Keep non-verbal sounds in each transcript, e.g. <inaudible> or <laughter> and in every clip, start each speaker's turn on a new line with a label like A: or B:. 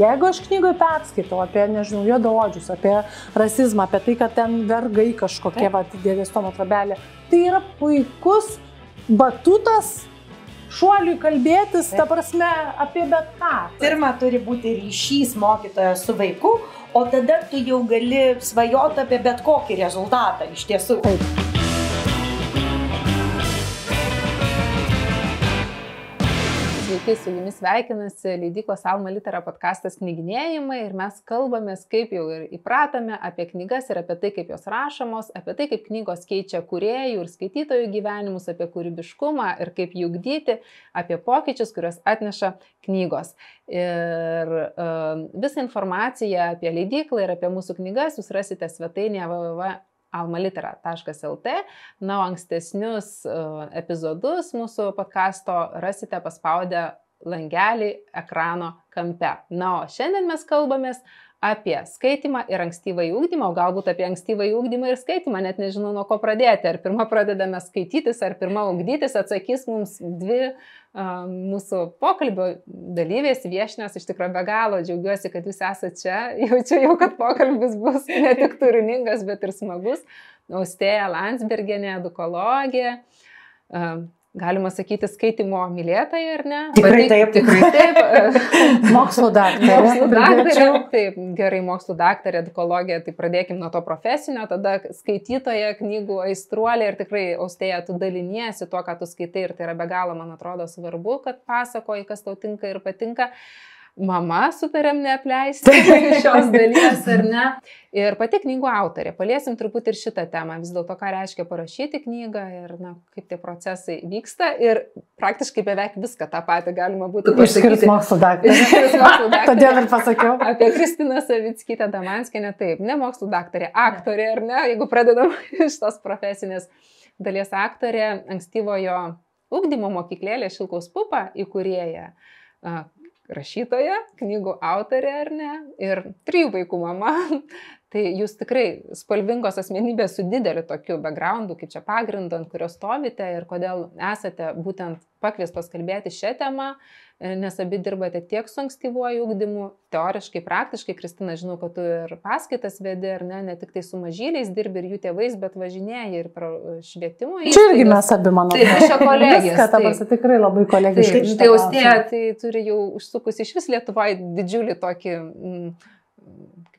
A: Jeigu aš knygoje perskaitau apie, nežinau, juododžius, apie rasizmą, apie tai, kad ten vergai kažkokie, va, dėdės tomo trabelė, tai yra puikus batutas šuoliui kalbėtis, ta prasme, apie bet ką.
B: Pirma, turi būti ryšys mokytojo su vaiku, o tada tu jau gali svajoti apie bet kokį rezultatą iš tiesų.
A: Taip.
C: Sveiki, su jumis sveikinasi leidyklos Alma Litera podkastas knyginėjimai ir mes kalbamės, kaip jau ir įpratome, apie knygas ir apie tai, kaip jos rašomos, apie tai, kaip knygos keičia kuriejų ir skaitytojų gyvenimus, apie kūrybiškumą ir kaip jų ugdyti, apie pokyčius, kuriuos atneša knygos. Ir uh, visą informaciją apie leidyklą ir apie mūsų knygas jūs rasite svetainėje www almalitera.lt. Na, o ankstesnius uh, epizodus mūsų podkasto rasite paspaudę langelį ekrano kampe. Na, o šiandien mes kalbamės apie skaitimą ir ankstyvą įūkdymą, o galbūt apie ankstyvą įūkdymą ir skaitimą, net nežinau nuo ko pradėti. Ar pirmą pradedame skaitytis, ar pirmą ūkdytis, atsakys mums dvi uh, mūsų pokalbio dalyvės, viešnios, iš tikrųjų be galo džiaugiuosi, kad jūs esate čia, <laughs> jaučiu jau, kad pokalbis bus ne tik turiningas, bet ir smagus. Austėja Landsbergenė, edukologė. Uh, galima sakyti, skaitimo mylėtojai, ar ne?
B: Tikrai taip,
C: tikrai taip. <laughs>
A: mokslo daktarė.
C: Mokslo daktarė, taip, gerai, mokslo daktarė, edukologija, tai pradėkim nuo to profesinio, tada skaitytoja, knygų aistruolė ir tikrai austėja, tu daliniesi tuo, ką tu skaitai ir tai yra be galo, man atrodo, svarbu, kad pasakoji, kas tau tinka ir patinka. Uh, mama sutarėm neapleisti šios dalies, ar ne? Ir pati knygų autorė. Paliesim truputį ir šitą temą, vis dėlto, ką reiškia parašyti knygą ir na, kaip tie procesai vyksta. Ir praktiškai beveik viską tą patį galima būtų
A: pasakyti. Išskyrus mokslo daktarė. <laughs> Todėl ir pasakiau.
C: Apie Kristiną Savickytę Damanskinę, taip, ne mokslo daktarė, aktorė, ar ne, jeigu pradedam <laughs> iš tos profesinės dalies aktorė, ankstyvojo ugdymo mokyklėlė Šilkaus pupa įkūrėja rašytoja, knygų autorė ar ne, ir trijų vaikų mama. <laughs> tai jūs tikrai spalvingos asmenybės su dideliu tokiu backgroundu, kaip čia pagrindu, ant kurio stovite ir kodėl esate būtent pakviestos kalbėti šią temą, e, nes abi dirbate tiek su ankstyvuoju ūkdymu, teoriškai, praktiškai, Kristina, žinau, kad tu ir paskaitas vedi, ar ne, ne tik tai su mažyliais dirbi ir jų tėvais, bet važinėjai ir švietimo.
A: Čia irgi mes abi, manau,
C: tai iš jo kolegijos.
A: Viską, ta prasme, tikrai labai kolegiškai.
C: Tai austėja, tai turi jau užsukus iš vis Lietuvoje didžiulį tokį... Mm,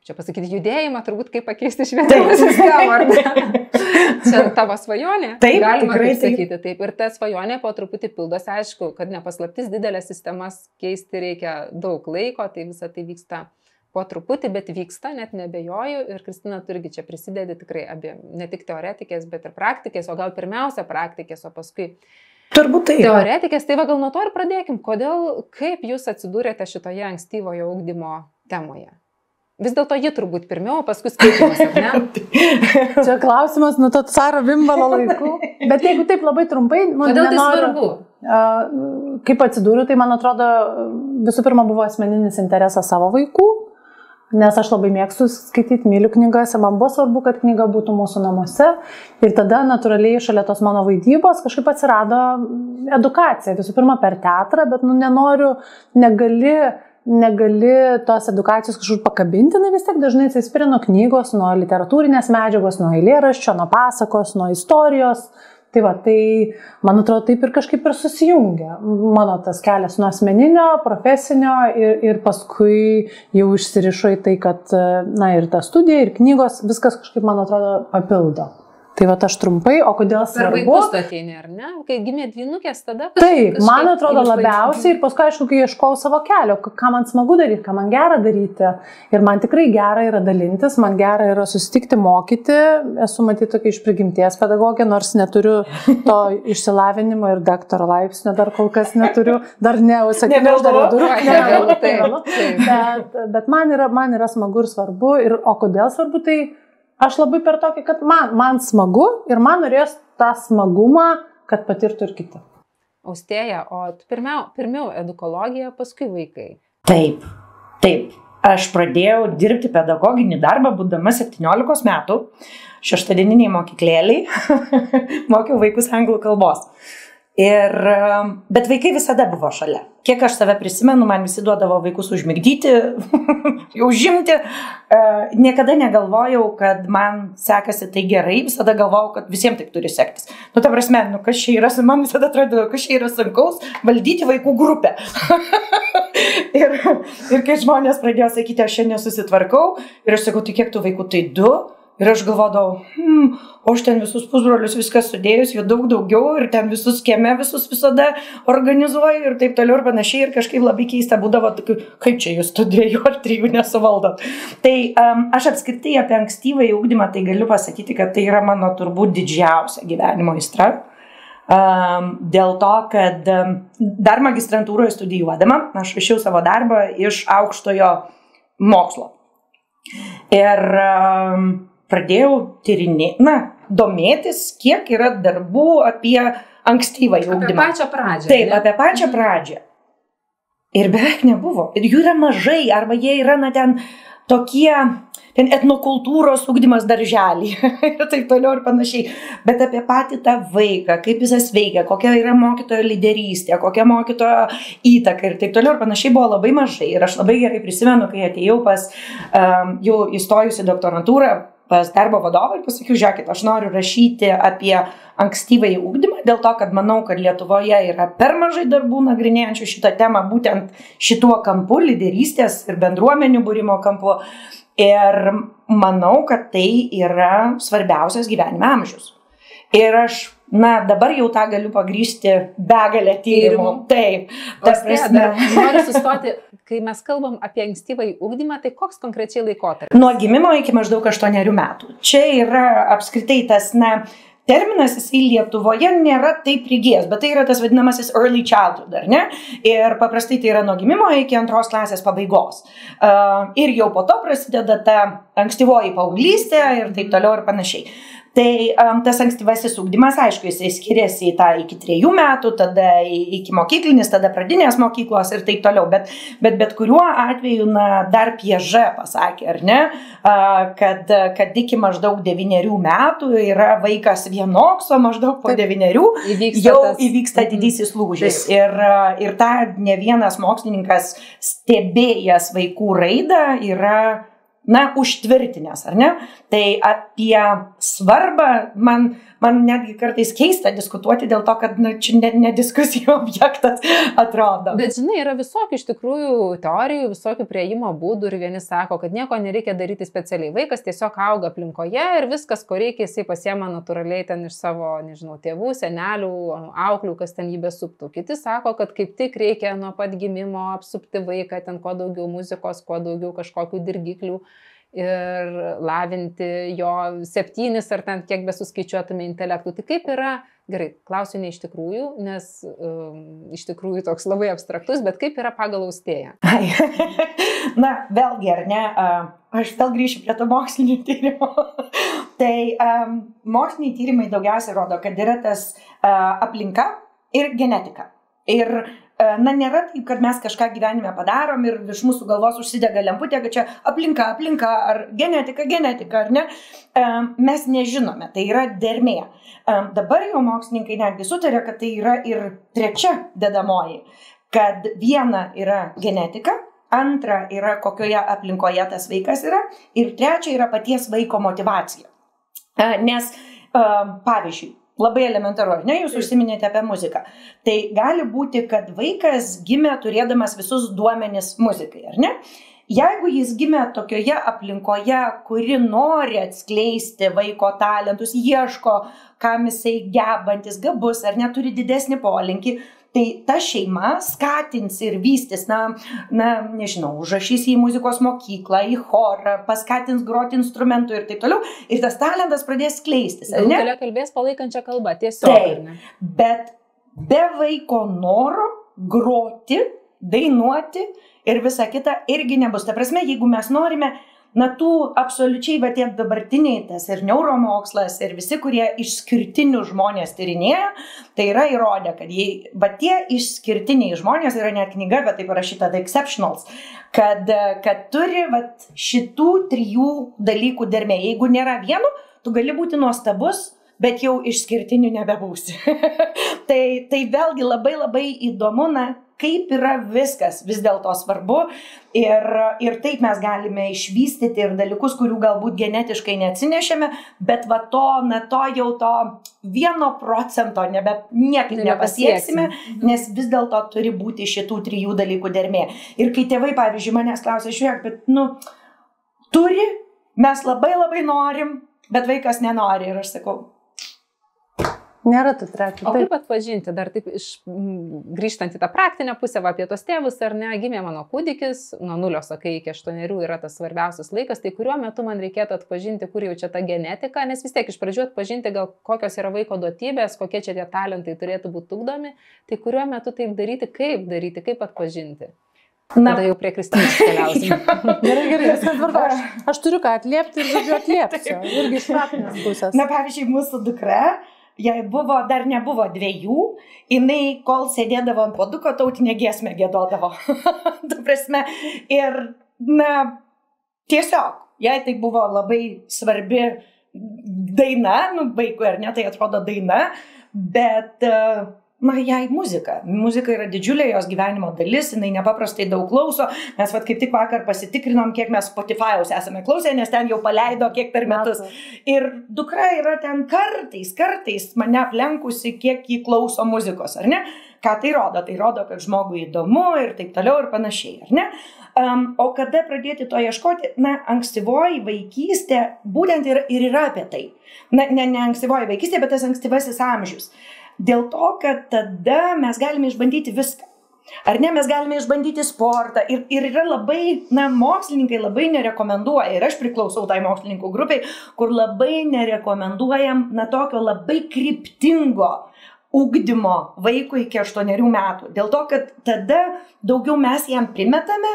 C: čia pasakyti, judėjimą, turbūt kaip pakeisti švietimo sistemą. <laughs> čia tavo svajonė.
B: Taip,
C: galima
B: tikrai,
C: taip sakyti. Taip. Ir ta svajonė po truputį pildosi, aišku, kad nepaslaptis didelės sistemas keisti reikia daug laiko, tai visa tai vyksta po truputį, bet vyksta, net nebejoju. Ir Kristina turgi čia prisidedi tikrai abiem, ne tik teoretikės, bet ir praktikės, o gal pirmiausia praktikės, o paskui
B: Turbūt tai.
C: Teoretikės, tai va gal nuo to ir pradėkim. Kodėl, kaip jūs atsidūrėte šitoje ankstyvojo augdymo temoje? Vis dėlto ji turbūt pirmiau, paskui skaitimas, ar ne? <laughs>
A: Čia klausimas nuo to caro bimbalo laikų. Bet jeigu taip labai trumpai,
C: nu, Kodėl tai tai svarbu?
A: Kaip atsidūriau, tai man atrodo, visų pirma buvo asmeninis interesas savo vaikų, nes aš labai mėgstu skaityti, myliu knygas man buvo svarbu, kad knyga būtų mūsų namuose. Ir tada natūraliai šalia tos mano vaidybos kažkaip atsirado edukacija. Visų pirma per teatrą, bet nu nenoriu, negali negali tos edukacijos kažkur pakabinti, na vis tiek dažnai atsispiria nuo knygos, nuo literatūrinės medžiagos, nuo eilėraščio, nuo pasakos, nuo istorijos. Tai va, tai man atrodo taip ir kažkaip ir susijungia mano tas kelias nuo asmeninio, profesinio ir, ir paskui jau išsirišo į tai, kad, na ir ta studija, ir knygos, viskas kažkaip man atrodo papildo. Tai va aš trumpai, o kodėl svarbu?
C: Per vaikus ateini, ar ne? Kai gimė dvynukės, tada...
A: Taip, man atrodo labiausiai ir paskui, aišku, kai ieškojau savo kelio, ką man smagu daryti, ką man gera daryti. Ir man tikrai gera yra dalintis, man gera yra susitikti, mokyti. Esu matyti tokia iš prigimties pedagogė, nors neturiu to <laughs> išsilavinimo ir daktaro laipsnio dar kol kas neturiu. Dar ne, sakyčiau, aš dar
C: turiu. <laughs>
A: Bet, bet man, yra, man yra smagu ir svarbu. Ir, o kodėl svarbu tai? Aš labai per tokį, kad man, man smagu ir man norės tą smagumą, kad patirtų ir kiti.
C: Austėja, o pirmiau, pirmiau edukologija, paskui vaikai.
B: Taip, taip. Aš pradėjau dirbti pedagoginį darbą, būdama 17 metų, šeštadieniniai mokyklėliai, <laughs> mokiau vaikus anglų kalbos. Ir, bet vaikai visada buvo šalia. Kiek aš save prisimenu, man visi duodavo vaikus užmigdyti, <laughs> užimti. E, niekada negalvojau, kad man sekasi tai gerai, visada galvojau, kad visiems taip turi sektis. Nu, ta prasme, nu, kas čia yra, man visada atrodo, kas čia yra sunkaus valdyti vaikų grupę. <laughs> ir, ir kai žmonės pradėjo sakyti, aš šiandien susitvarkau ir aš sakau, tai kiek tų vaikų, tai du. Ir aš galvodavau, hmm, o aš ten visus pusbrolius viskas sudėjus, jų daug daugiau ir ten visus kieme visus visada organizuoju ir taip toliau ir panašiai. Ir kažkaip labai keista būdavo, kaip čia jūs tų dviejų ar trijų nesuvaldot. Tai um, aš apskritai apie ankstyvą įugdymą tai galiu pasakyti, kad tai yra mano turbūt didžiausia gyvenimo įstra. Um, dėl to, kad um, dar magistrantūroje studijuodama, aš rašiau savo darbą iš aukštojo mokslo. Ir um, pradėjau tyrinėti, na, domėtis, kiek yra darbų apie ankstyvą ugdymą.
C: Apie pačią pradžią.
B: Taip, ne? apie pačią pradžią. Ir beveik nebuvo. Ir jų yra mažai, arba jie yra, na, ten tokie, ten etnokultūros ugdymas darželį <laughs> ir taip toliau ir panašiai. Bet apie patį tą vaiką, kaip jis veikia, kokia yra mokytojo lyderystė, kokia mokytojo įtaka ir taip toliau ir panašiai buvo labai mažai. Ir aš labai gerai prisimenu, kai atėjau pas um, jau įstojusi doktorantūrą, pas darbo vadovą ir pasakiau, žiūrėkit, aš noriu rašyti apie ankstyvąjį ūkdymą, dėl to, kad manau, kad Lietuvoje yra per mažai darbų nagrinėjančių šitą temą būtent šituo kampu, lyderystės ir bendruomenių būrimo kampu. Ir manau, kad tai yra svarbiausias gyvenime amžius. Ir aš, na, dabar jau tą galiu pagrysti begalę tyrimų. Taip,
C: ta prasme. Noriu sustoti kai mes kalbam apie ankstyvąjį ugdymą, tai koks konkrečiai laikotarpis?
B: Nuo gimimo iki maždaug 8 metų. Čia yra apskritai tas, na, terminas jisai Lietuvoje nėra taip prigijęs, bet tai yra tas vadinamasis early childhood, ar ne? Ir paprastai tai yra nuo gimimo iki antros klasės pabaigos. Uh, ir jau po to prasideda ta ankstyvoji paauglystė ir taip toliau ir panašiai. Tai um, tas ankstyvasis ūkdymas, aišku, jisai skiriasi į tą iki trejų metų, tada iki mokyklinis, tada pradinės mokyklos ir taip toliau. Bet, bet, bet kuriuo atveju, na, dar pieža pasakė, ar ne, uh, kad, kad iki maždaug devyniarių metų yra vaikas vienoks, o maždaug po devyniarių jau tas... įvyksta mhm. didysis lūžis. Ir, ir tą ne vienas mokslininkas stebėjęs vaikų raidą yra na, užtvirtinęs, ar ne? Tai apie svarbą man, man netgi kartais keista diskutuoti dėl to, kad na, čia ne, ne diskusijų <laughs> objektas atrodo.
C: Bet žinai, yra visokių iš tikrųjų teorijų, visokių prieimo būdų ir vieni sako, kad nieko nereikia daryti specialiai. Vaikas tiesiog auga aplinkoje ir viskas, ko reikia, jisai pasiema natūraliai ten iš savo, nežinau, tėvų, senelių, auklių, kas ten jį besuptų. Kiti sako, kad kaip tik reikia nuo pat gimimo apsupti vaiką, ten kuo daugiau muzikos, kuo daugiau kažkokių dirgiklių ir lavinti jo septynis ar ten kiek besuskaičiuotume intelektų. Tai kaip yra, gerai, klausiu ne iš tikrųjų, nes um, iš tikrųjų toks labai abstraktus, bet kaip yra pagal austėją? <laughs>
B: Na, vėlgi, ar ne, aš vėl grįšiu prie to mokslinio tyrimo. <laughs> tai um, moksliniai tyrimai daugiausiai rodo, kad yra tas uh, aplinka ir genetika. Ir na, nėra taip, kad mes kažką gyvenime padarom ir iš mūsų galvos užsidega lemputė, kad čia aplinka, aplinka, ar genetika, genetika, ar ne. E, mes nežinome, tai yra dermė. E, dabar jau mokslininkai netgi sutarė, kad tai yra ir trečia dedamoji, kad viena yra genetika, antra yra kokioje aplinkoje tas vaikas yra ir trečia yra paties vaiko motivacija. Nes, pavyzdžiui, Labai elementaru, ar ne, jūs užsiminėte apie muziką. Tai gali būti, kad vaikas gimė turėdamas visus duomenis muzikai, ar ne? Jeigu jis gimė tokioje aplinkoje, kuri nori atskleisti vaiko talentus, ieško, kam jisai gebantis, gabus ar neturi didesnį polinkį, tai ta šeima skatins ir vystys, na, na nežinau, užrašys į muzikos mokyklą, į chorą, paskatins groti instrumentų ir taip toliau. Ir tas talentas pradės skleistis.
C: Galų galia kalbės palaikančią kalbą, tiesiog.
B: Taip, bet be vaiko noro groti, dainuoti ir visa kita irgi nebus. Ta prasme, jeigu mes norime na tų absoliučiai va tie dabartiniai tas ir neuromokslas ir visi, kurie išskirtinius žmonės tyrinėja, tai yra įrodę, kad jei, va tie išskirtiniai žmonės, yra net knyga, bet tai parašyta The Exceptionals, kad, kad turi va šitų trijų dalykų dermė. Jeigu nėra vieno, tu gali būti nuostabus, bet jau išskirtinių nebebūsi. <laughs> tai, tai vėlgi labai labai įdomu, na, kaip yra viskas vis dėlto svarbu ir, ir taip mes galime išvystyti ir dalykus, kurių galbūt genetiškai neatsinešėme, bet va to, na to jau to vieno procento nebe, niekaip nepasieksime, mhm. nes vis dėlto turi būti šitų trijų dalykų dermė. Ir kai tėvai, pavyzdžiui, manęs klausia, žiūrėk, bet, nu, turi, mes labai labai norim, bet vaikas nenori. Ir aš sakau,
A: Nėra tų trečių.
C: O kaip atpažinti, dar taip iš, grįžtant į tą praktinę pusę, va, apie tos tėvus, ar ne, gimė mano kūdikis, nuo nulio, sakai, iki aštuonerių yra tas svarbiausias laikas, tai kuriuo metu man reikėtų atpažinti, kur jau čia ta genetika, nes vis tiek iš pradžių atpažinti, gal kokios yra vaiko duotybės, kokie čia tie talentai turėtų būti ugdomi, tai kuriuo metu taip daryti, kaip daryti, kaip atpažinti. Na, Tada jau prie Kristinos keliausim. <laughs>
A: gerai, gerai, viskas tvarko. <laughs> Aš, aš turiu ką atliepti ir žodžiu atliepsiu. <laughs> Irgi iš praktinės pusės.
B: Na, pavyzdžiui, mūsų dukra, jai buvo, dar nebuvo dviejų, jinai kol sėdėdavo ant poduko, tautinė giesmė gėdodavo. <laughs> tu prasme, ir, na, tiesiog, jai tai buvo labai svarbi daina, nu, vaikui ar ne, tai atrodo daina, bet uh, na, jai muzika. Muzika yra didžiulė jos gyvenimo dalis, jinai nepaprastai daug klauso. Mes vad kaip tik vakar pasitikrinom, kiek mes Spotify'aus esame klausę, nes ten jau paleido kiek per metus. Ir dukra yra ten kartais, kartais mane aplenkusi, kiek jį klauso muzikos, ar ne? Ką tai rodo? Tai rodo, kad žmogui įdomu ir taip toliau ir panašiai, ar ne? Um, o kada pradėti to ieškoti? Na, ankstyvoji vaikystė būtent ir, ir yra apie tai. Na, ne, ne ankstyvoji vaikystė, bet tas ankstyvasis amžius. Dėl to, kad tada mes galime išbandyti viską. Ar ne, mes galime išbandyti sportą ir, ir yra labai, na, mokslininkai labai nerekomenduoja, ir aš priklausau tai mokslininkų grupiai, kur labai nerekomenduojam, na, tokio labai kryptingo ugdymo vaikui iki 8 metų. Dėl to, kad tada daugiau mes jam primetame,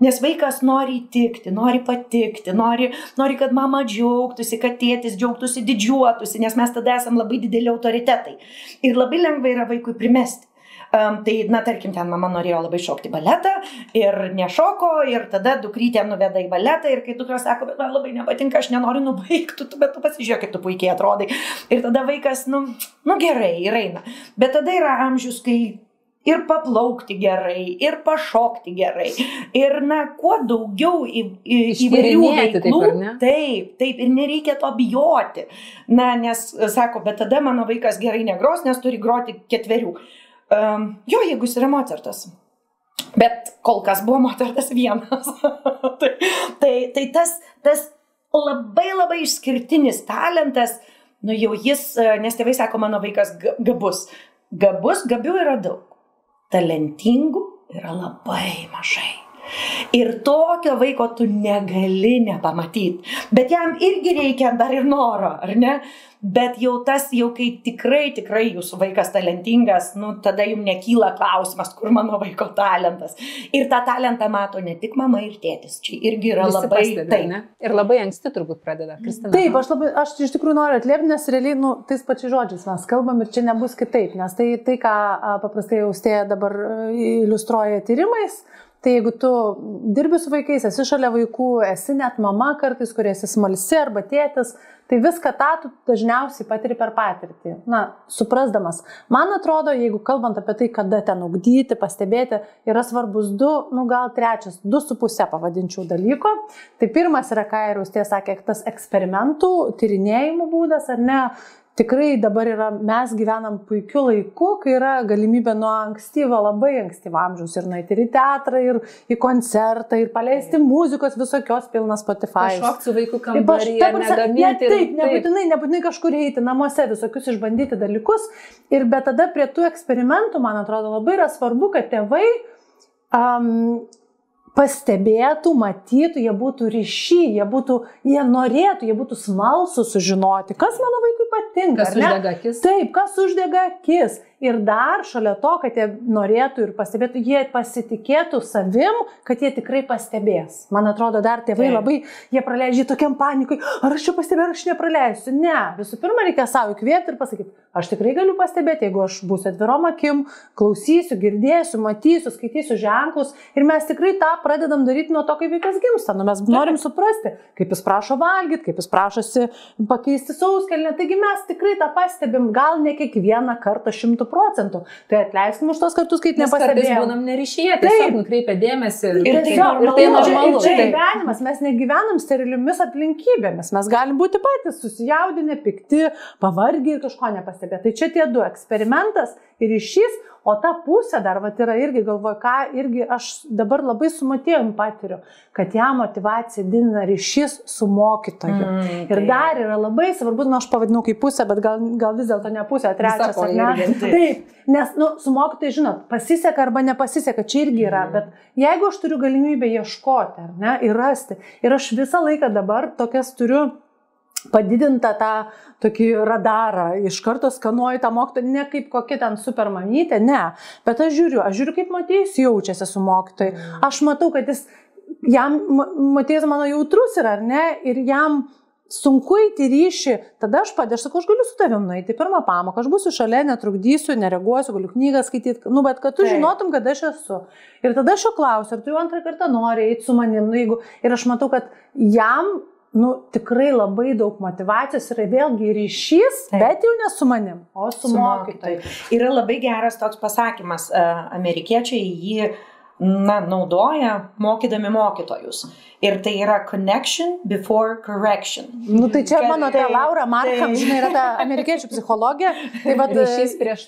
B: Nes vaikas nori įtikti, nori patikti, nori, nori, kad mama džiaugtųsi, kad tėtis džiaugtųsi, didžiuotųsi, nes mes tada esame labai dideli autoritetai. Ir labai lengva yra vaikui primesti. Um, tai, na, tarkim, ten mama norėjo labai šokti baletą ir nešoko ir tada dukrytė nuveda į baletą ir kai dukra sako, bet man labai nepatinka, aš nenoriu nubaigti, tu, bet tu pasižiūrėk, kaip tu puikiai atrodai. Ir tada vaikas, nu, nu gerai, ir eina. Bet tada yra amžius, kai ir paplaukti gerai, ir pašokti gerai. Ir, na, kuo daugiau į, į, įvairių veiklų. Taip, taip, taip, ir nereikia to bijoti. Na, nes, sako, bet tada mano vaikas gerai negros, nes turi groti ketverių. Um, jo, jeigu jis yra Mozartas. Bet kol kas buvo Mozartas vienas. <laughs> tai, tai, tai tas, tas labai labai išskirtinis talentas, nu jau jis, nes tėvai sako, mano vaikas gabus. Gabus, gabių yra daug talentingų yra labai mažai. Ir tokio vaiko tu negali nepamatyti. Bet jam irgi reikia dar ir noro, ar ne? Bet jau tas, jau kai tikrai, tikrai jūsų vaikas talentingas, nu, tada jums nekyla klausimas, kur mano vaiko talentas. Ir tą talentą mato ne tik mama ir tėtis. Čia irgi yra Visi labai...
C: Pastebi, taip. Ne? Ir labai anksti turbūt pradeda. Kristina.
A: Taip, aš, labai, aš iš tikrųjų noriu atliepti, nes realiai, nu, tais pačiais žodžiais mes kalbam ir čia nebus kitaip. Nes tai, tai ką paprastai austėja dabar iliustruoja tyrimais, Tai jeigu tu dirbi su vaikais, esi šalia vaikų, esi net mama kartais, kurie esi smalsi arba tėtis, tai viską tą tu dažniausiai patiri per patirtį. Na, suprasdamas. Man atrodo, jeigu kalbant apie tai, kada ten ugdyti, pastebėti, yra svarbus du, nu gal trečias, du su pusė pavadinčiau dalyko. Tai pirmas yra, ką ir Ustė sakė, tas eksperimentų, tyrinėjimų būdas, ar ne, tikrai dabar yra, mes gyvenam puikiu laiku, kai yra galimybė nuo ankstyvo, labai ankstyvo amžiaus ir nueiti ir į teatrą, ir į koncertą, ir paleisti taip. muzikos visokios pilnas Spotify.
C: Šokti su vaikų kambaryje, ne,
A: taip, taip, nebūtinai, nebūtinai kažkur eiti namuose, visokius išbandyti dalykus. Ir bet tada prie tų eksperimentų, man atrodo, labai yra svarbu, kad tėvai um, pastebėtų, matytų, jie būtų ryšy, jie, būtų, jie norėtų, jie būtų smalsų sužinoti, kas mano vaikui patinka.
C: Kas uždega akis?
A: Taip, kas uždega akis. Ir dar šalia to, kad jie norėtų ir pastebėtų, jie pasitikėtų savim, kad jie tikrai pastebės. Man atrodo, dar tėvai Taip. labai, jie praleidžia tokiam panikui, ar aš čia pastebėjau, ar aš nepraleisiu. Ne, visų pirma, reikia savo įkvėpti ir pasakyti, aš tikrai galiu pastebėti, jeigu aš būsiu atvirom akim, klausysiu, girdėsiu, matysiu, skaitysiu ženklus. Ir mes tikrai tą pradedam daryti nuo to, kaip vaikas gimsta. Nu, mes norim suprasti, kaip jis prašo valgyti, kaip jis prašosi pakeisti sauskelnę. Taigi mes tikrai tą pastebim, gal ne kiekvieną kartą šimtų procentų. Tai atleiskim už tos kartus, kai nepastebėjome.
C: būnam neryšyje, tiesiog nukreipia dėmesį.
B: Ir
C: ir
B: tai
C: tai ir tai
B: Ir čia-
C: normalu. Taip.
A: gyvenimas, mes negyvenam steriliomis aplinkybėmis, mes galim būti patys susijaudinę, pikti, pavargę ir kažko nepastebėti. Tai čia tie du - eksperimentas ir ryšys, o ta pusė dar, va, yra irgi galvoju, ką irgi aš dabar labai sumatėjom patiriu, kad ją motivacija didina ryšys su mokytoju.
B: Mm,
A: Ir
B: tai-
A: dar yra labai svarbus, nu aš pavadinau kaip pusė, bet gal, gal vis dėlto ne pusė, o trečias, ar ne? Taip, nes, nu, su mokytojai, žinot, pasiseka arba nepasiseka, čia irgi yra,
C: Mhm.
A: bet jeigu aš turiu galimybę ieškoti, ar ne, ir rasti, ir aš visą laiką dabar tokias turiu padidintą tą tokį radarą, iš karto skanuoju tą mokytoją, ne kaip kokia ten supermamytė, ne, bet aš žiūriu, aš žiūriu, kaip Matėjus jaučiasi su mokytojai, aš matau, kad jis, jam, Matėjus mano jautrus yra, ar ne, ir jam sunku įti ryšį, tada aš padėsiu, sakau, aš galiu su tavim nueiti pirmą pamoką, aš būsiu šalia, netrukdysiu, nereaguosiu, galiu knygą skaityti, nu, bet kad tu
B: Taip.
A: žinotum, kad aš esu. Ir tada aš jo klausiu, ar tu jau antrą kartą nori eiti su manim, nu, jeigu, ir aš matau, kad jam, nu, tikrai labai daug motivacijos yra vėlgi ryšys,
B: Taip.
A: bet jau ne su manim, o su,
B: su
A: mokytoju.
B: mokytoju. Yra labai geras toks pasakymas, e, amerikiečiai jį na, naudoja mokydami mokytojus. Ir tai yra connection before correction.
A: Nu, tai čia
B: Kad-
A: mano ta
B: taip,
A: Laura Markham,
B: taip.
A: žinai, yra ta amerikiečių psichologė. Tai va,
C: Ryšys prieš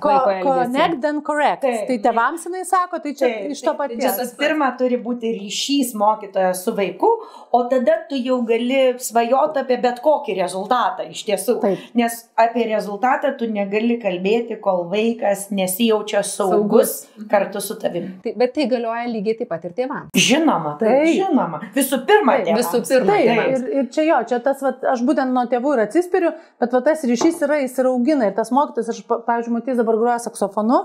A: ko-
C: vaiko
A: ko-
C: elgesį.
A: Connect and correct.
B: Taip.
A: Tai tevams jinai sako, tai čia
B: Taip,
A: iš to
B: taip,
A: paties.
B: Visų pirma, turi būti ryšys mokytojas su vaiku, o tada tu jau gali svajoti apie bet kokį rezultatą iš tiesų.
A: Taip.
B: Nes apie rezultatą tu negali kalbėti, kol vaikas nesijaučia saugus,
C: Saugus.
B: kartu su tavimi.
C: Tai, bet tai galioja lygiai taip pat ir tėvams.
B: Žinoma, taip,
A: Taip.
B: žinoma. Visų pirma, tėvams.
C: visų pirma, tėvams.
A: ir, ir čia jo, čia tas, vat, aš būtent nuo tėvų ir atsispiriu, bet va, tas ryšys yra, jis yra augina ir tas mokytas, aš, pa- pavyzdžiui, matys dabar groja saksofonu.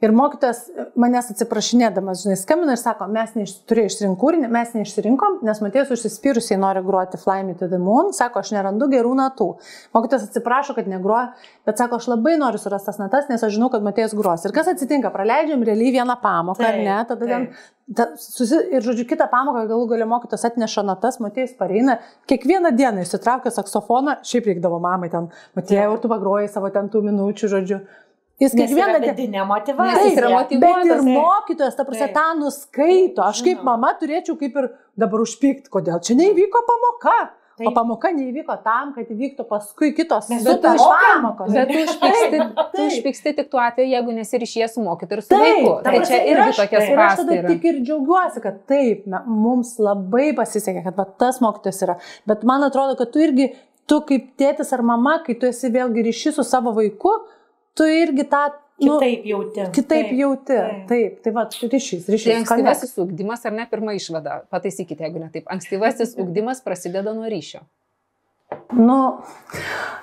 A: Ir mokytas manęs atsiprašinėdamas, žinai, skambina ir sako, mes turėjome išsirinkti kūrinį, mes neišsirinkom, nes Matėjus užsispyrusiai nori groti Fly Me to the Moon, sako, aš nerandu gerų natų. Mokytas atsiprašo, kad negroja, bet sako, aš labai noriu surasti tas natas, nes aš žinau, kad Matėjus gros. Ir kas atsitinka, praleidžiam realiai vieną pamoką, ar ne, tada ten. Ta, susi, ir, žodžiu, kitą pamoką galų galę mokytas atneša natas, Matėjus pareina, kiekvieną dieną išsitraukia saksofoną, šiaip reikdavo mamai ten, Matėjau, ir tu pagroji savo ten tų minučių, žodžiu. Jis kiekvieną dieną...
B: motivacija.
C: yra
A: Bet ir
B: taip.
A: mokytojas, ta prasme,
B: Taip.
A: tą nuskaito. Aš kaip mama turėčiau kaip ir dabar užpykti, kodėl čia neįvyko pamoka. O
B: Taip.
A: pamoka neįvyko tam, kad įvyktų paskui kitos
B: sutaupėm.
A: pamokos.
C: Bet tu užpyksti,
A: Taip,
C: tu
A: taip.
C: užpyksti tik tuo atveju, jeigu nesirišė su mokytoju ir su
A: Taip,
C: vaiku.
A: ta
C: Tai čia
A: ir
C: irgi
A: aš-
C: tokia
A: Ir aš tada
C: yra.
A: tik ir džiaugiuosi, kad taip, me- mums labai pasisekė, kad va, tas mokytojas yra. Bet man atrodo, kad tu irgi, tu kaip tėtis ar mama, kai tu esi vėlgi ryšys su savo vaiku, tu irgi tą... nu,
B: Kitaip jauti.
A: Kitaip
B: Taip,
A: jauti.
B: taip.
A: Taip, tai va, ryšys,
C: Tai
A: ryšys.
C: ankstyvasis ugdymas ar ne pirma išvada, pataisykite, jeigu ne taip. Ankstyvasis <laughs> ugdymas prasideda nuo ryšio.
A: Nu,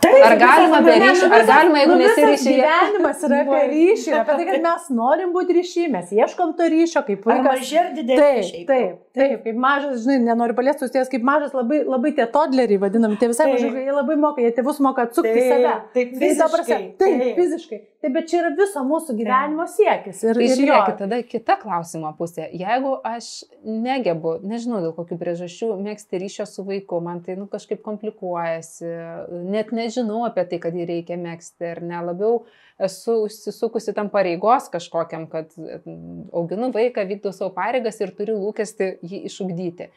B: Taip,
C: Ar galima be ryšio, ar galima, jeigu
A: nu, visas
C: nesiryšyje?
A: Gyvenimas yra apie ryšį, apie tai, kad mes norim būti ryšį, mes ieškom to ryšio, kaip
B: Ar
A: vaikas.
B: maži ar dideli
A: Taip, taip, taip, kaip mažas, žinai, nenoriu paliesti ties, kaip mažas, labai, labai tie todleriai vadinami, tie visai
B: Taip.
A: maži, jie labai moka, jie tėvus moka atsukti
B: Taip,
A: save.
B: taip,
A: Tai
B: fiziškai,
A: Taip,
B: taip.
A: fiziškai. Taip, bet čia yra viso mūsų gyvenimo siekis. Ir,
C: Tai
A: ir jo.
C: žiūrėkit, tada kita klausimo pusė. Jeigu aš negebu, nežinau dėl kokių priežasčių, mėgsti ryšio su vaiku, man tai nu, kažkaip komplikuojasi, net nežinau apie tai, kad jį reikia mėgsti ar ne, labiau esu užsisukusi tam pareigos kažkokiam, kad mm, auginu vaiką, vykdau savo pareigas ir turiu lūkesti jį išugdyti.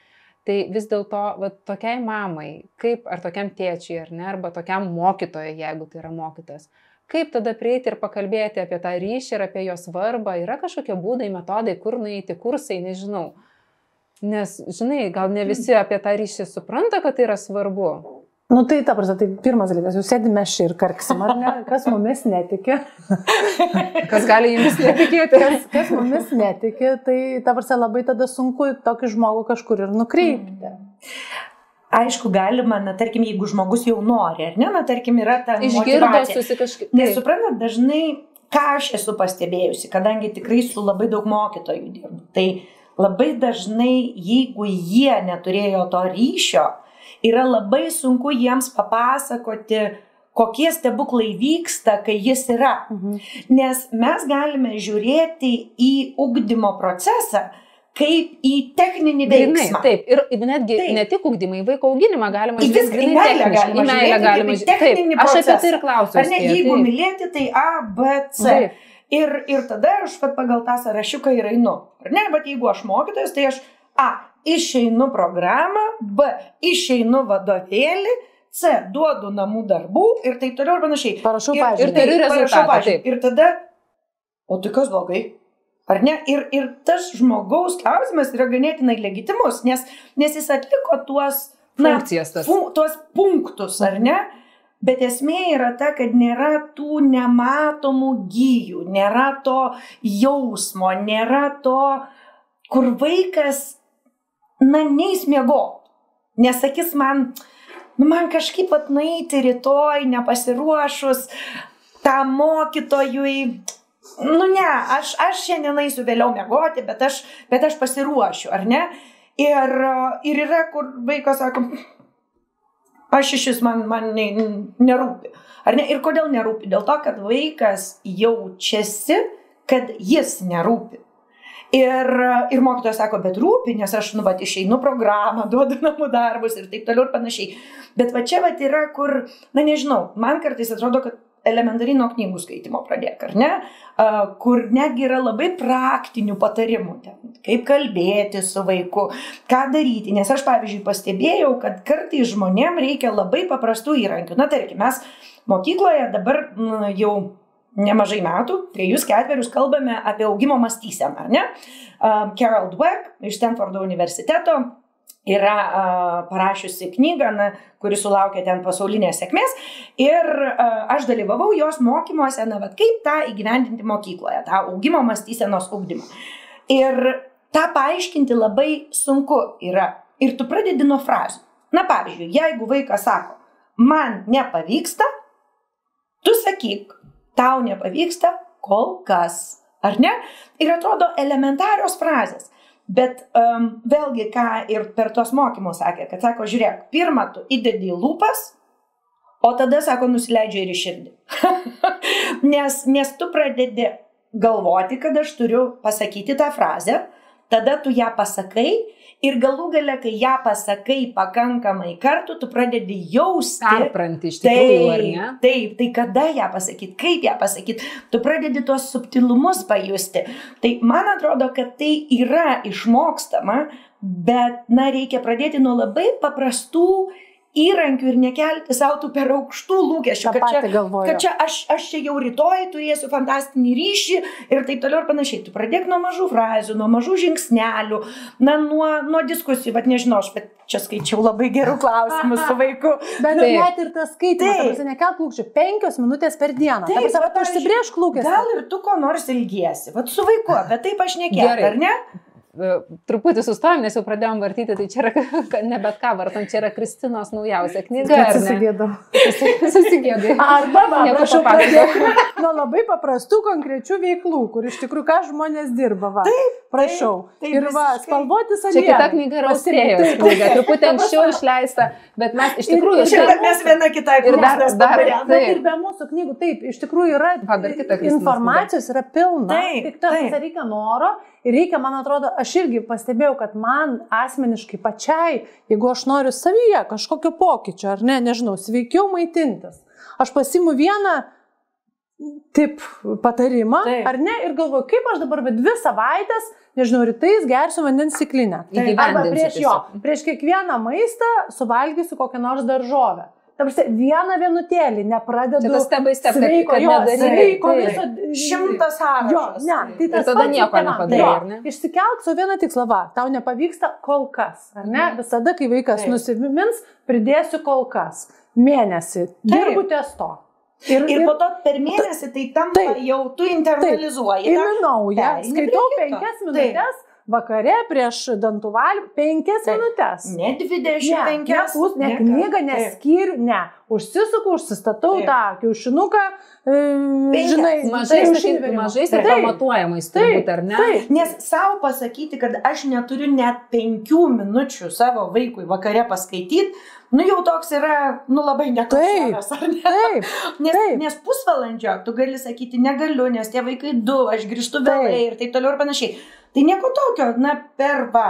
C: Tai vis dėlto tokiai mamai, kaip ar tokiam tėčiui, ar ne, arba tokiam mokytojui, jeigu tai yra mokytas, kaip tada prieiti ir pakalbėti apie tą ryšį ir apie jo svarbą, yra kažkokie būdai, metodai, kur nueiti, kursai, nežinau. Nes, žinai, gal ne visi apie tą ryšį supranta, kad tai yra svarbu.
A: Nu tai, ta prasme, tai pirmas dalykas, jūs sėdime šį ir karksim, ar ne? Kas mumis netiki?
C: Kas gali jumis netikėti? <laughs>
A: Kas, kas mumis netiki, tai ta prasme labai tada sunku tokį žmogų kažkur ir nukreipti.
B: Aišku, galima, na, tarkim, jeigu žmogus jau nori, ar ne, na, tarkim, yra ta
C: Išgirdo susi kažkaip.
B: Nes suprantat, dažnai, ką aš esu pastebėjusi, kadangi tikrai su labai daug mokytojų dirbu, tai labai dažnai, jeigu jie neturėjo to ryšio, yra labai sunku jiems papasakoti, kokie stebuklai vyksta, kai jis yra.
A: Mhm.
B: Nes mes galime žiūrėti į ugdymo procesą kaip į techninį veiksmą.
C: taip, ir netgi
B: Taip.
C: ne tik ugdymą, į vaiko auginimą galima
B: į
C: grynai
B: meilę
C: techniškai, į meilę
B: žiūrėti
C: galima žiūrėti. Taip, aš apie tai ir klausiu.
B: Ar ne, jeigu mylėti, tai A, B, C.
C: Taip.
B: Ir, ir tada aš pat pagal tą sąrašiuką ir einu. Ar ne, bet jeigu aš mokytojas, tai aš A, išeinu programą, B, išeinu vadovėlį, C, duodu namų darbų ir taip toliau ir panašiai.
A: Parašau
B: Ir,
A: pažymį.
C: ir turiu
B: taip, parašau
C: rezultatą,
B: pažymį. Ir tada, o tai kas blogai? Ar ne? Ir, ir tas žmogaus klausimas yra ganėtinai legitimus, nes, nes jis atliko tuos, na,
C: Funkcijas tas.
B: fu, tuos punktus, ar ne? Bet esmė yra ta, kad nėra tų nematomų gyjų, nėra to jausmo, nėra to, kur vaikas, na, neįsmiego. Nesakys man, nu, man kažkaip atnaiti rytoj, nepasiruošus tam mokytojui. Nu ne, aš, aš šiandien eisiu vėliau mėgoti, bet aš, bet aš pasiruošiu, ar ne? Ir, ir yra, kur vaikas sako, aš iš vis man, man ne, nerūpi. Ar ne? Ir kodėl nerūpi? Dėl to, kad vaikas jaučiasi, kad jis nerūpi. Ir, ir mokytojas sako, bet rūpi, nes aš, nu, va, išeinu programą, <laughs> duodu namų darbus ir taip toliau ir panašiai. Bet va čia va yra, kur, na nežinau, man kartais atrodo, kad elementariai nuo knygų skaitimo pradėk, ar ne? Kur netgi yra labai praktinių patarimų, kaip kalbėti su vaiku, ką daryti. Nes aš, pavyzdžiui, pastebėjau, kad kartais žmonėm reikia labai paprastų įrankių. Na, tarkim, mes mokykloje dabar mm, jau nemažai metų, trejus ketverius kalbame apie augimo mąstyseną, ne? Um, Carol Dweck iš Stanfordo universiteto yra uh, parašiusi knygą, na, kuri sulaukė ten pasaulinės sėkmės ir uh, aš dalyvavau jos mokymuose, na, bet kaip tą įgyvendinti mokykloje, tą augimo mąstysenos ugdymą. Ir tą paaiškinti labai sunku yra. Ir tu pradedi nuo frazių. Na, pavyzdžiui, jeigu vaikas sako, man nepavyksta, tu sakyk, tau nepavyksta kol kas. Ar ne? Ir atrodo elementarios frazės. Bet um, vėlgi, ką ir per tos mokymus sakė, kad sako, žiūrėk, pirmą tu įdedi lūpas, o tada, sako, nusileidžia ir į širdį. <laughs> nes, nes tu pradedi galvoti, kad aš turiu pasakyti tą frazę, tada tu ją pasakai ir galų gale, kai ją pasakai pakankamai kartų, tu pradedi jausti.
C: Perpranti iš tikrųjų, ar ne?
B: Taip, taip, tai kada ją pasakyti, kaip ją pasakyti, tu pradedi tuos subtilumus pajusti. Tai man atrodo, kad tai yra išmokstama, bet, na, reikia pradėti nuo labai paprastų įrankių ir nekelti savo tų per aukštų lūkesčių, kad čia,
A: galvoju.
B: kad čia aš, aš čia jau rytoj turėsiu fantastinį ryšį ir taip toliau ir panašiai. Tu pradėk nuo mažų frazių, nuo mažų žingsnelių, na, nuo, nuo diskusijų, bet nežinau, aš bet čia skaičiau labai gerų klausimų su vaiku. <laughs>
A: Bet
C: Taip.
A: net ir tas skaitimas,
B: Taip.
A: tai nekelk lūkesčių, penkios minutės per dieną.
B: Taip,
A: Taip,
B: pavyzdžiui,
A: užsibriešk lūkestį.
B: Gal ir tu ko nors ilgiesi, vad su vaiku, bet taip aš
C: Gerai.
B: ar ne?
C: E, Truputį sustojom, nes jau pradėjom vartyti, tai čia yra, <laughs> ne bet ką vartom, čia yra Kristinos naujausia knyga.
A: Susigėdau.
C: Susigėdai.
A: Arba, va, prašau, pradėkime nuo labai paprastų konkrečių veiklų, kur iš tikrųjų ką žmonės dirba. Va. Taip, prašau.
B: taip,
A: ir va,
B: visiškai.
A: spalvoti
C: Čia
A: salė.
C: kita knyga yra Austėjos knyga, truputį anksčiau išleista, bet mes iš tikrųjų...
A: Ir-
B: Šiandien mes viena kitai
C: Ir dar- dar-.
A: Bet
C: Taip.
A: ir be mūsų knygų, taip, iš tikrųjų yra
C: Va, dar kita Kristinos
A: informacijos, yra pilna.
B: Taip,
A: tik tas
B: taip.
A: reikia noro ir reikia, man atrodo, aš irgi pastebėjau, kad man asmeniškai pačiai, jeigu aš noriu savyje kažkokio pokyčio, ar ne, nežinau, sveikiau maitintis, aš pasimu vieną tip patarimą,
B: Taip.
A: ar ne, ir galvoju, kaip aš dabar dvi savaitės, nežinau, rytais gersiu vandens stiklinę. Arba prieš jo, prieš kiekvieną maistą suvalgysiu kokią nors daržovę. Ta prasme, vieną vienutėlį nepradedu.
C: Čia tas step, kad-
A: sveiko, jo, sveiko viso.
B: Šimtas
A: Jo,
B: sąrašas.
A: ne, tai
C: Ir
A: tas
C: tada
A: pats
C: nieko nepadarai,
A: Jo,
C: ar ne?
A: Išsikelk savo vieną tikslą, va, tau nepavyksta kol kas, ar ne?
B: Mhm.
A: Visada, kai vaikas
B: Taip.
A: nusimins, pridėsiu kol kas. Mėnesį. Dirbu ties to. Ir,
B: Ir po to per mėnesį tai tampa
A: Taip.
B: jau tu internalizuoji.
A: naują,
B: Pereini
A: skaitau penkias
B: Taip.
A: Minutės, vakare prieš dantų valymą, penkias
B: Taip.
A: minutės.
B: Ne 25.
A: Ne, pus, ne
B: ką.
A: knygą, ne
B: Taip.
A: skyrių, ne. Užsisuku, užsistatau
B: Taip.
A: tą kiaušinuką, e, žinai,
C: Mažais,
A: tai užsivirimo.
C: mažais ir
A: Taip.
C: pamatuojamais
A: Taip,
C: turbūt, ar ne?
A: Taip,
B: Nes savo pasakyti, kad aš neturiu net penkių minučių savo vaikui vakare paskaityti, nu jau toks yra, nu labai nekokybiškas, ar ne?
A: taip, <laughs>
B: Nes,
A: Taip.
B: nes pusvalandžio tu gali sakyti negaliu, nes tie vaikai du, aš grįžtu vėlai ir taip toliau ir panašiai. Tai nieko tokio, na, per va,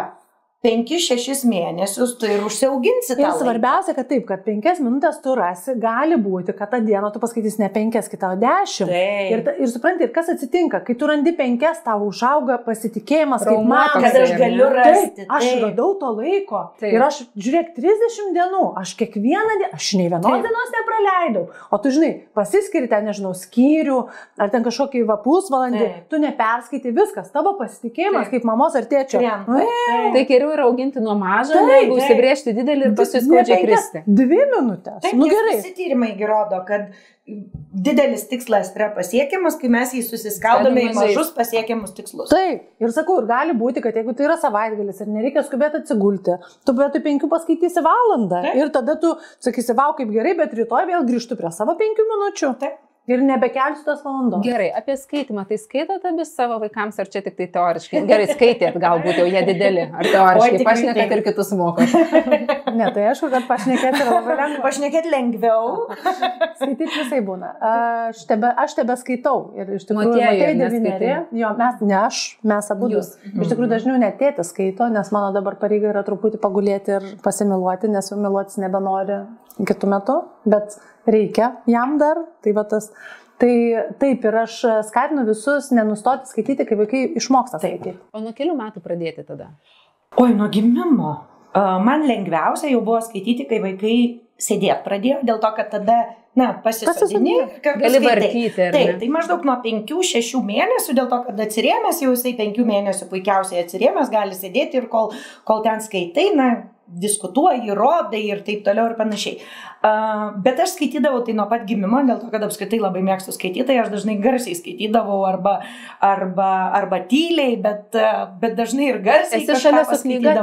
B: 5-6 mėnesius tu ir užsiauginsi tą.
A: Ir svarbiausia, kad taip, kad 5 minutės tu rasi, gali būti, kad tą dieną tu paskaitysi ne 5, kitą 10.
B: Taip.
A: Ir, ir supranti, ir kas atsitinka, kai tu randi 5, tau užauga pasitikėjimas, kaip man.
C: Traumuotas
B: Kad aš galiu rasti.
A: Taip, aš
B: taip.
A: radau to laiko.
C: Taip.
A: Taip. Ir aš, žiūrėk, 30 dienų, aš kiekvieną dieną, aš nei vienos
B: Taip.
A: dienos nepraleidau. O tu žinai, pasiskiri ten, nežinau, skyrių, ar ten kažkokį va pusvalandį,
B: Taip.
A: tu neperskaitai viskas, tavo pasitikėjimas
B: Taip.
A: kaip mamos ar tėčio.
B: Krenta.
A: Nu,
B: Taip.
C: Tai geriau yra auginti nuo mažo,
A: Taip,
C: negu užsibriežti didelį ir paskui skaudžiai kristi.
A: Dvi minutės.
B: Taip,
A: nu gerai.
B: Visi tyrimai įrodo, kad didelis tikslas yra pasiekiamas, kai mes jį susiskaldome į mažus pasiekiamus tikslus.
A: Taip, ir sakau, ir gali būti, kad jeigu tai yra savaitgalis ir nereikia skubėti atsigulti, tu vietoj penkių paskaitysi valandą
B: Taip.
A: ir tada tu sakysi, vau, kaip gerai, bet rytoj vėl grįžtu prie savo penkių minučių
B: Taip.
A: Ir nebekelsiu tos valandos.
C: Gerai, apie skaitimą. Tai skaitote abi savo vaikams, ar čia tik tai teoriškai? Gerai, skaitėt, galbūt jau jie dideli. Ar teoriškai?
B: taip.
C: ir kitus mokot. <laughs>
A: Ne, tai aišku, kad pašnekėti yra labai lengva.
B: Pašnekėti lengviau. <laughs>
A: Skaityti visai būna. Aš tebe, aš tebe skaitau. Ir iš tikrųjų, matai,
C: skaitai?
A: Jo, mes, ne aš, mes abu.
C: Jūs.
A: Iš tikrųjų, dažniau net tėtis skaito, nes mano dabar pareiga yra truputį pagulėti ir pasimiluoti, nes jau miluotis nebenori kitų metų, bet reikia jam dar. Tai va tas. Tai taip ir aš skatinu visus nenustoti skaityti, kai vaikai išmoksta skaityti.
C: O nuo kelių metų pradėti tada?
B: Oi, nuo gimimo. A, Man lengviausia jau buvo skaityti, kai vaikai sėdėti pradėjo, dėl to, kad tada, na, pasisodini kartu
C: Gali vartyti. ar
B: Taip,
C: ne?
B: tai maždaug nuo 5-6 mėnesių, dėl to, kad atsirėmęs jau jisai 5 mėnesių puikiausiai atsirėmęs, gali sėdėti ir kol, kol ten skaitai, na, diskutuoji, rodai ir taip toliau ir panašiai. Uh, bet aš skaitydavau tai nuo pat gimimo, dėl to, kad apskritai labai mėgstu skaityti, tai aš dažnai garsiai skaitydavau arba, arba, arba tyliai, bet, uh, bet dažnai ir garsiai.
C: Esi šalia su knyga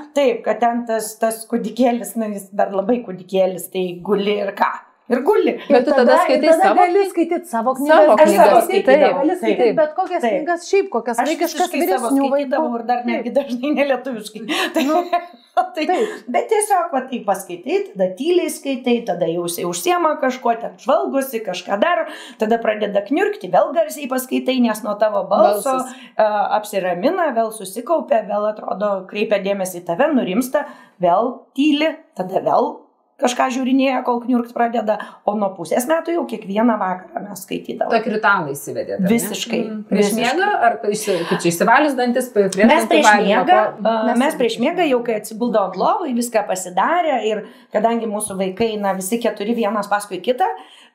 B: Taip? Taip, kad ten tas, tas kūdikėlis, na jis dar labai kūdikėlis, tai guli ir ką. Ir guli.
C: Bet tu tada skaitai
A: ir tada
C: savo
A: gali skaityti savo
C: Savo
A: knygas.
B: Aš
C: knygas,
B: savo skaitydavau.
A: gali skaityti bet kokias
B: Taip.
A: knygas šiaip, kokias vaikiškas
B: savo
A: vyresnių vaikų.
B: ir dar netgi dažnai nelietuviškai. <laughs> Tai,
A: Nu,
B: tai,
A: Taip.
B: bet tiesiog, va, tai paskaitai, tada tyliai skaitai, tada jau užsiema kažkuo, ten žvalgosi, kažką daro, tada pradeda kniurkti, vėl garsiai paskaitai, nes nuo tavo balso
C: Balsas.
B: uh, apsiramina, vėl susikaupia, vėl atrodo, kreipia dėmesį į tave, nurimsta, vėl tyli, tada vėl kažką žiūrinėja, kol kniurkt pradeda, o nuo pusės metų jau kiekvieną vakarą mes skaitydavome.
C: Tokį ritualą įsivedėte.
B: Visiškai,
C: Mm. Prieš miegą, ar čia įsivalius dantis, prieš
B: Mes prieš miegą,
C: po-
A: Mes
B: mes prieš miegą jau kai atsibuldavom lovai, viską pasidarė ir kadangi mūsų vaikai, na visi keturi vienas paskui kitą,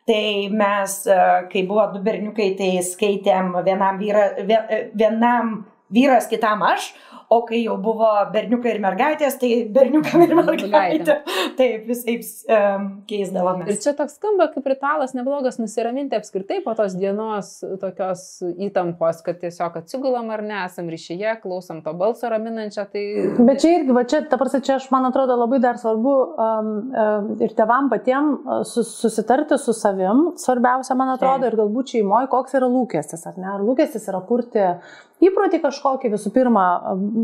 B: tai mes, kai buvo du berniukai, tai skaitėm vienam, vyra, vie- vienam vyras, kitam aš, o kai jau buvo berniukai ir mergaitės, tai berniukam ir mergaitė. Taip, visai um, keisdavome.
C: Ir čia toks skamba kaip ritualas neblogas nusiraminti apskritai po tos dienos tokios įtampos, kad tiesiog atsigulam ar ne, esam ryšyje, klausom to balso raminančio. Tai...
A: Bet čia irgi, va čia, ta prasme, čia aš man atrodo labai dar svarbu um, um, ir tevam patiem uh, sus, susitarti su savim, svarbiausia, man atrodo,
B: Taip.
A: ir galbūt šeimoje, koks yra lūkestis, ar ne? Ar lūkestis yra kurti įprotį kažkokį, visų pirma,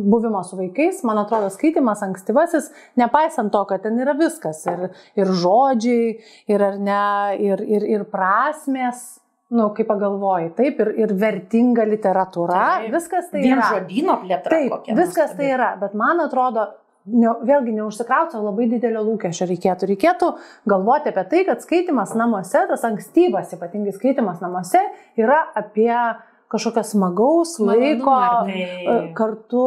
A: buvimo su vaikais, man atrodo, skaitimas ankstyvasis, nepaisant to, kad ten yra viskas, ir, ir žodžiai, ir ar ne, ir, ir, ir prasmės. Nu, kaip pagalvoji, taip, ir, ir vertinga literatūra,
B: Taip.
A: viskas tai
B: Vien
A: yra.
B: žodino plėtra.
A: Taip, viskas
B: nuostabi.
A: tai yra, bet man atrodo, ne, vėlgi neužsikrauti labai didelio lūkesčio reikėtų. Reikėtų galvoti apie tai, kad skaitimas namuose, tas ankstyvas, ypatingai skaitimas namuose, yra apie kažkokio smagaus laiko
C: ne?
A: e, kartu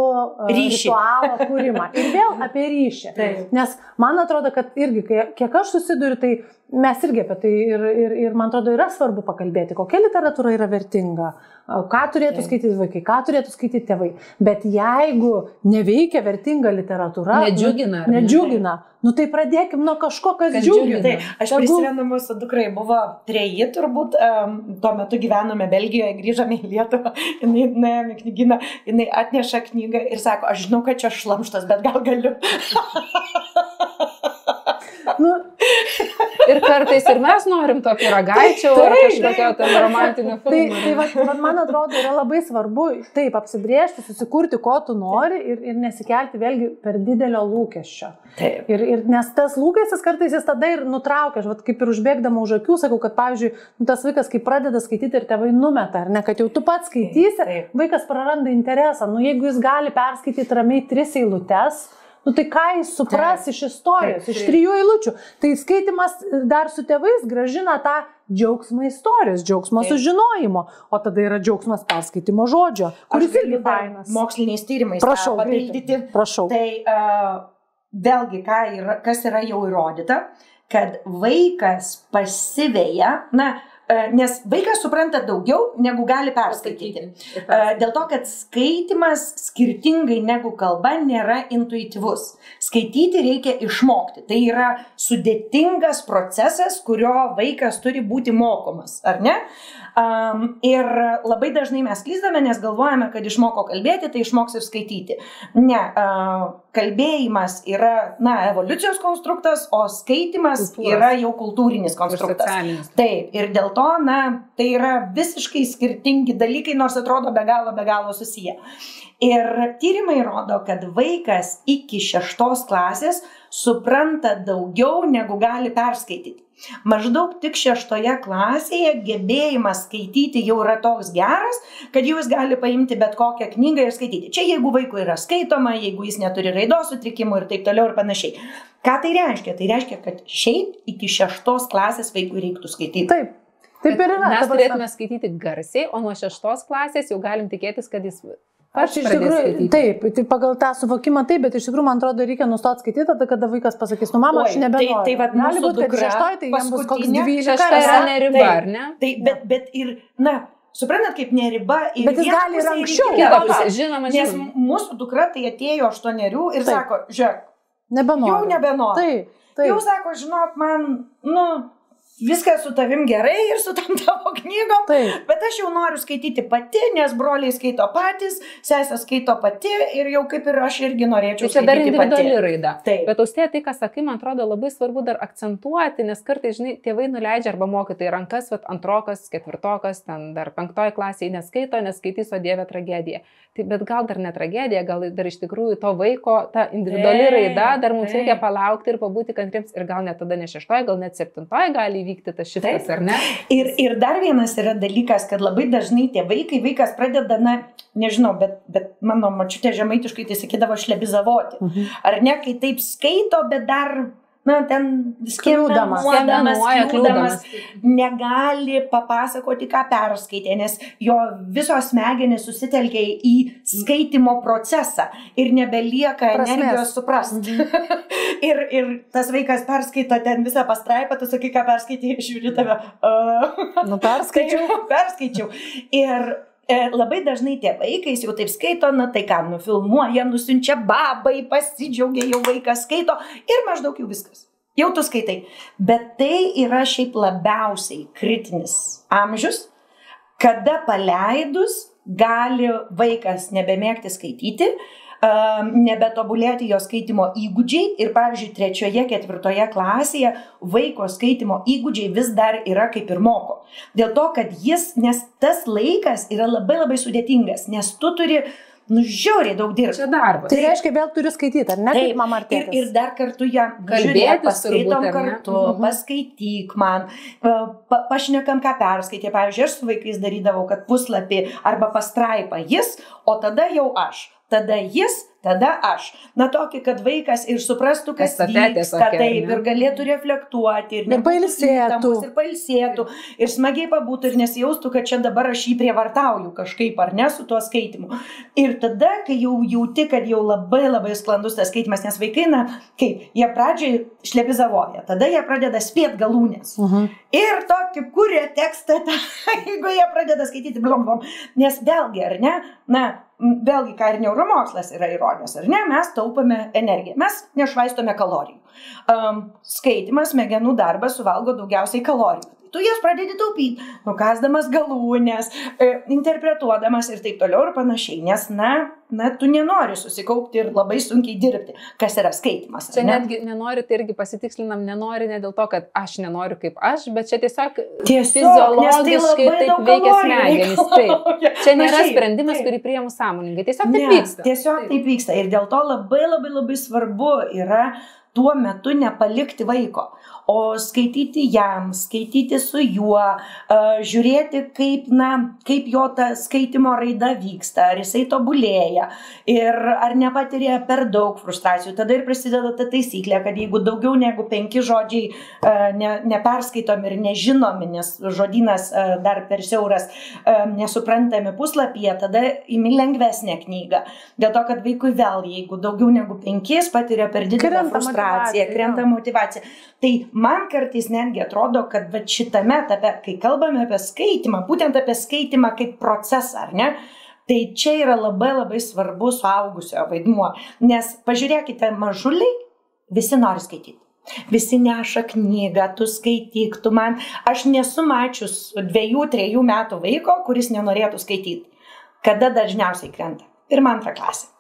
A: e,
B: Ryšį.
A: ritualo kūrimą. Ir vėl apie ryšį.
B: Taip.
A: Nes man atrodo, kad irgi, kiek aš susiduriu, tai mes irgi apie tai ir, ir, ir man atrodo yra svarbu pakalbėti, kokia literatūra yra vertinga, ką turėtų skaityti vaikai, ką turėtų skaityti tėvai. Bet jeigu neveikia vertinga literatūra,
C: Nedžiugina,
A: nu,
C: ne?
A: nedžiugina, nu tai pradėkim nuo kažko, kas
C: Kas
A: džiugina.
B: Taip, aš
A: Tegul-
B: prisimenu, mūsų dukrai buvo treji turbūt, um, tuo metu gyvenome Belgijoje, grįžome į Lietuvą, <laughs> jinai nuėjome knyginą, jinai atneša knygą ir sako, aš žinau, kad čia šlamštas, bet gal galiu.
A: Nu, <laughs>
C: Ir kartais ir mes norim to piragaičio ar kažkokio ten romantinio
A: Tai,
C: filmo.
A: tai va, va, man atrodo, yra labai svarbu taip apsibriežti, susikurti, ko tu nori ir, ir nesikelti vėlgi per didelio lūkesčio.
B: Taip.
A: Ir, ir nes tas lūkestis kartais jis tada ir nutraukia, aš vat, kaip ir užbėgdama už akių sakau, kad pavyzdžiui, nu, tas vaikas, kai pradeda skaityti ir tėvai numeta, ar ne, kad jau tu pats skaitysi,
B: Taip.
A: vaikas praranda interesą. Nu, jeigu jis gali perskaityti ramiai tris eilutes, nu, tai ką jis supras
B: Taip.
A: iš istorijos,
B: Taip,
A: iš
B: taip.
A: trijų eilučių. Tai skaitimas dar su tėvais gražina tą džiaugsmą istorijos, džiaugsmą
B: Taip.
A: sužinojimo, o tada yra džiaugsmas perskaitimo žodžio, kuris irgi fainas.
B: moksliniais tyrimais
A: Prašau,
B: papildyti.
A: Prašau.
B: Tai uh, vėlgi, yra, kas yra jau įrodyta, kad vaikas pasiveja, na, nes vaikas supranta daugiau, negu gali perskaityti. Uh, Dėl to, kad skaitimas skirtingai negu kalba nėra intuityvus. Skaityti reikia išmokti. Tai yra sudėtingas procesas, kurio vaikas turi būti mokomas, ar ne? Um, ir labai dažnai mes klyzdame, nes galvojame, kad išmoko kalbėti, tai išmoks ir skaityti. Ne, uh, kalbėjimas yra, na, evoliucijos konstruktas, o skaitimas
C: Kultūros.
B: yra jau kultūrinis
C: Ir
B: konstruktas.
C: socialinis.
B: Taip, ir dėl to, na, tai yra visiškai skirtingi dalykai, nors atrodo be galo, be galo susiję. Ir tyrimai rodo, kad vaikas iki šeštos klasės supranta daugiau, negu gali perskaityti. Maždaug tik šeštoje klasėje gebėjimas skaityti jau yra toks geras, kad jis gali paimti bet kokią knygą ir skaityti. Čia jeigu vaikui yra skaitoma, jeigu jis neturi raidos sutrikimų ir taip toliau ir panašiai. Ką tai reiškia? Tai reiškia, kad šiaip iki šeštos klasės vaikui reiktų skaityti.
A: Taip. Taip ir yra.
C: Mes turėtume skaityti garsiai, o nuo šeštos klasės jau galim tikėtis, kad jis
A: Aš iš tikrųjų, taip, tai pagal tą suvokimą taip, bet iš tikrųjų man atrodo reikia nustoti skaityti tada, kada vaikas pasakys, nu mama, aš
B: Oi,
A: nebenoriu.
B: tai- tai vat
A: Gali
B: mūsų
A: būt, kad
B: dukra
A: šeštoj, tai jam bus koks
B: paskutinė,
A: 12
C: Šešta yra
A: ne?
C: ne riba,
B: Taip.
C: ar ne?
B: Tai, bet, bet ir, na, suprantat, kaip neriba ir
A: Bet jis gali ir anksčiau.
B: pusę.
C: žinoma,
B: Nes
C: žinoma.
B: mūsų dukra tai atėjo aštuonerių ir
A: Taip.
B: sako, žiūrėk,
A: Nebenoriu.
B: jau nebenoriu.
A: Taip, taip.
B: Jau sako, žinok, man, nu, viskas su tavim gerai ir su tam tavo knygom.
A: Taip.
B: Bet aš jau noriu skaityti pati, nes broliai skaito patys, sesė skaito pati ir jau kaip ir aš irgi norėčiau
C: Tai čia dar individuali
B: pati.
C: raida.
B: Taip.
C: Bet austė tai, ką sakai, man atrodo labai svarbu dar akcentuoti, nes kartais, žinai, tėvai nuleidžia arba mokytojai rankas, vat, antrokas, ketvirtokas, ten dar penktoji klasėje neskaito, neskaitys, o dievė tragedija. Tai bet gal dar ne tragedija, gal dar iš tikrųjų to vaiko, ta individuali
B: Taip,
C: raida, dar mums
B: taip.
C: reikia palaukti ir pabūti kantriems ir gal net tada ne šeštoji, gal net septintoji gali įvykti tas šitas, ar ne?
B: Ir, ir dar vienas yra dalykas, kad labai dažnai tėvai, kai vaikas pradeda, na, nežinau, bet, bet mano mačiutė žemaitiškai tai sakydavo šlebizavoti.
A: Mhm.
B: Ar ne, kai taip skaito, bet dar, na, ten
A: kliūdamas,
B: kliūdamas. negali papasakoti, ką perskaitė, nes jo visos smegenys susitelkia į skaitimo procesą ir nebelieka
A: Prasmės.
B: energijos suprasti. <laughs> ir, ir tas vaikas perskaito ten visą pastraipą, tu sakai, ką perskaitė, žiūri tave. Uh,
A: Nu, perskaičiau. <laughs>
B: Tai, perskaičiau. Ir labai dažnai tėvai, kai jis jau taip skaito, na tai ką, nufilmuoja, nusinčia babai, pasidžiaugia, jau vaikas skaito ir maždaug jau viskas. Jau tu skaitai. Bet tai yra šiaip labiausiai kritinis amžius, kada paleidus gali vaikas nebemėgti skaityti, nebetobulėti jo skaitimo įgūdžiai ir, pavyzdžiui, trečioje, ketvirtoje klasėje vaiko skaitimo įgūdžiai vis dar yra kaip ir moko. Dėl to, kad jis, nes tas laikas yra labai labai sudėtingas, nes tu turi, nu, žiauriai daug dirbti.
C: Čia darbas.
A: Tai reiškia, vėl turi skaityti, ar ne?
B: Taip,
A: mama ar
B: Ir,
A: tėtis.
B: ir dar kartu jam
C: Kalbėtis
B: paskaitom
C: turbūt, ar ne?
B: kartu,
A: Mhm.
B: paskaityk man, pa, pašnekam, ką perskaitė. Pavyzdžiui, aš su vaikais darydavau, kad puslapį arba pastraipą jis, o tada jau aš. Tada jis, tada aš. Na tokį, kad vaikas ir suprastų, kas vyksta,
C: tokia,
B: taip,
C: ne?
B: ir galėtų reflektuoti, ir,
A: Ir pailsėtų.
B: Ir pailsėtų, ir smagiai pabūtų, ir nesijaustų, kad čia dabar aš jį prievartauju kažkaip, ar ne, su tuo skaitimu. Ir tada, kai jau jauti, kad jau labai labai sklandus tas skaitimas, nes vaikai, na, kaip, jie pradžiai šlepizavoja, tada jie pradeda spėt galūnės.
A: Mhm.
B: Ir tokį kūrė tekstą, tą, <laughs> jeigu jie pradeda skaityti blom blom. Nes vėlgi, ar ne, na, vėlgi, ką ir neuromokslas yra įrodęs, ar ne, mes taupome energiją, mes nešvaistome kalorijų. Um, skaitimas, smegenų darbas suvalgo daugiausiai kalorijų. Tu jas pradedi taupyti, nukasdamas galūnės, e, interpretuodamas ir taip toliau ir panašiai, nes, na, na, tu nenori susikaupti ir labai sunkiai dirbti, kas yra skaitimas.
C: Čia ne? netgi nenori, tai irgi pasitikslinam, nenori ne dėl to, kad aš nenoriu kaip aš, bet čia tiesiog,
B: tiesiog
C: fiziologiškai tai taip veikia smegenys. <laughs> Taip. Čia nėra sprendimas, taip. kurį priėmų sąmoningai, tiesiog taip ne, vyksta.
B: Tiesiog taip. taip vyksta ir dėl to labai labai labai svarbu yra tuo metu nepalikti vaiko o skaityti jam, skaityti su juo, žiūrėti, kaip, na, kaip jo ta skaitimo raida vyksta, ar jisai tobulėja ir ar nepatiria per daug frustracijų. Tada ir prasideda ta taisyklė, kad jeigu daugiau negu penki žodžiai ne, neperskaitomi ir nežinomi, nes žodynas dar per siauras, nesuprantami puslapyje, tada imi lengvesnę knygą. Dėl to, kad vaikui vėl, jeigu daugiau negu penkis patiria per didelę frustraciją, krenta motivacija. Tai man kartais netgi atrodo, kad va šitame etape, kai kalbame apie skaitimą, būtent apie skaitimą kaip procesą, ar ne? Tai čia yra labai labai svarbu suaugusio vaidmuo, nes pažiūrėkite, mažuliai visi nori skaityti. Visi neša knygą, tu skaityk, tu man. Aš nesu mačius dviejų, trejų metų vaiko, kuris nenorėtų skaityti. Kada dažniausiai krenta? Pirmą, antrą klasę.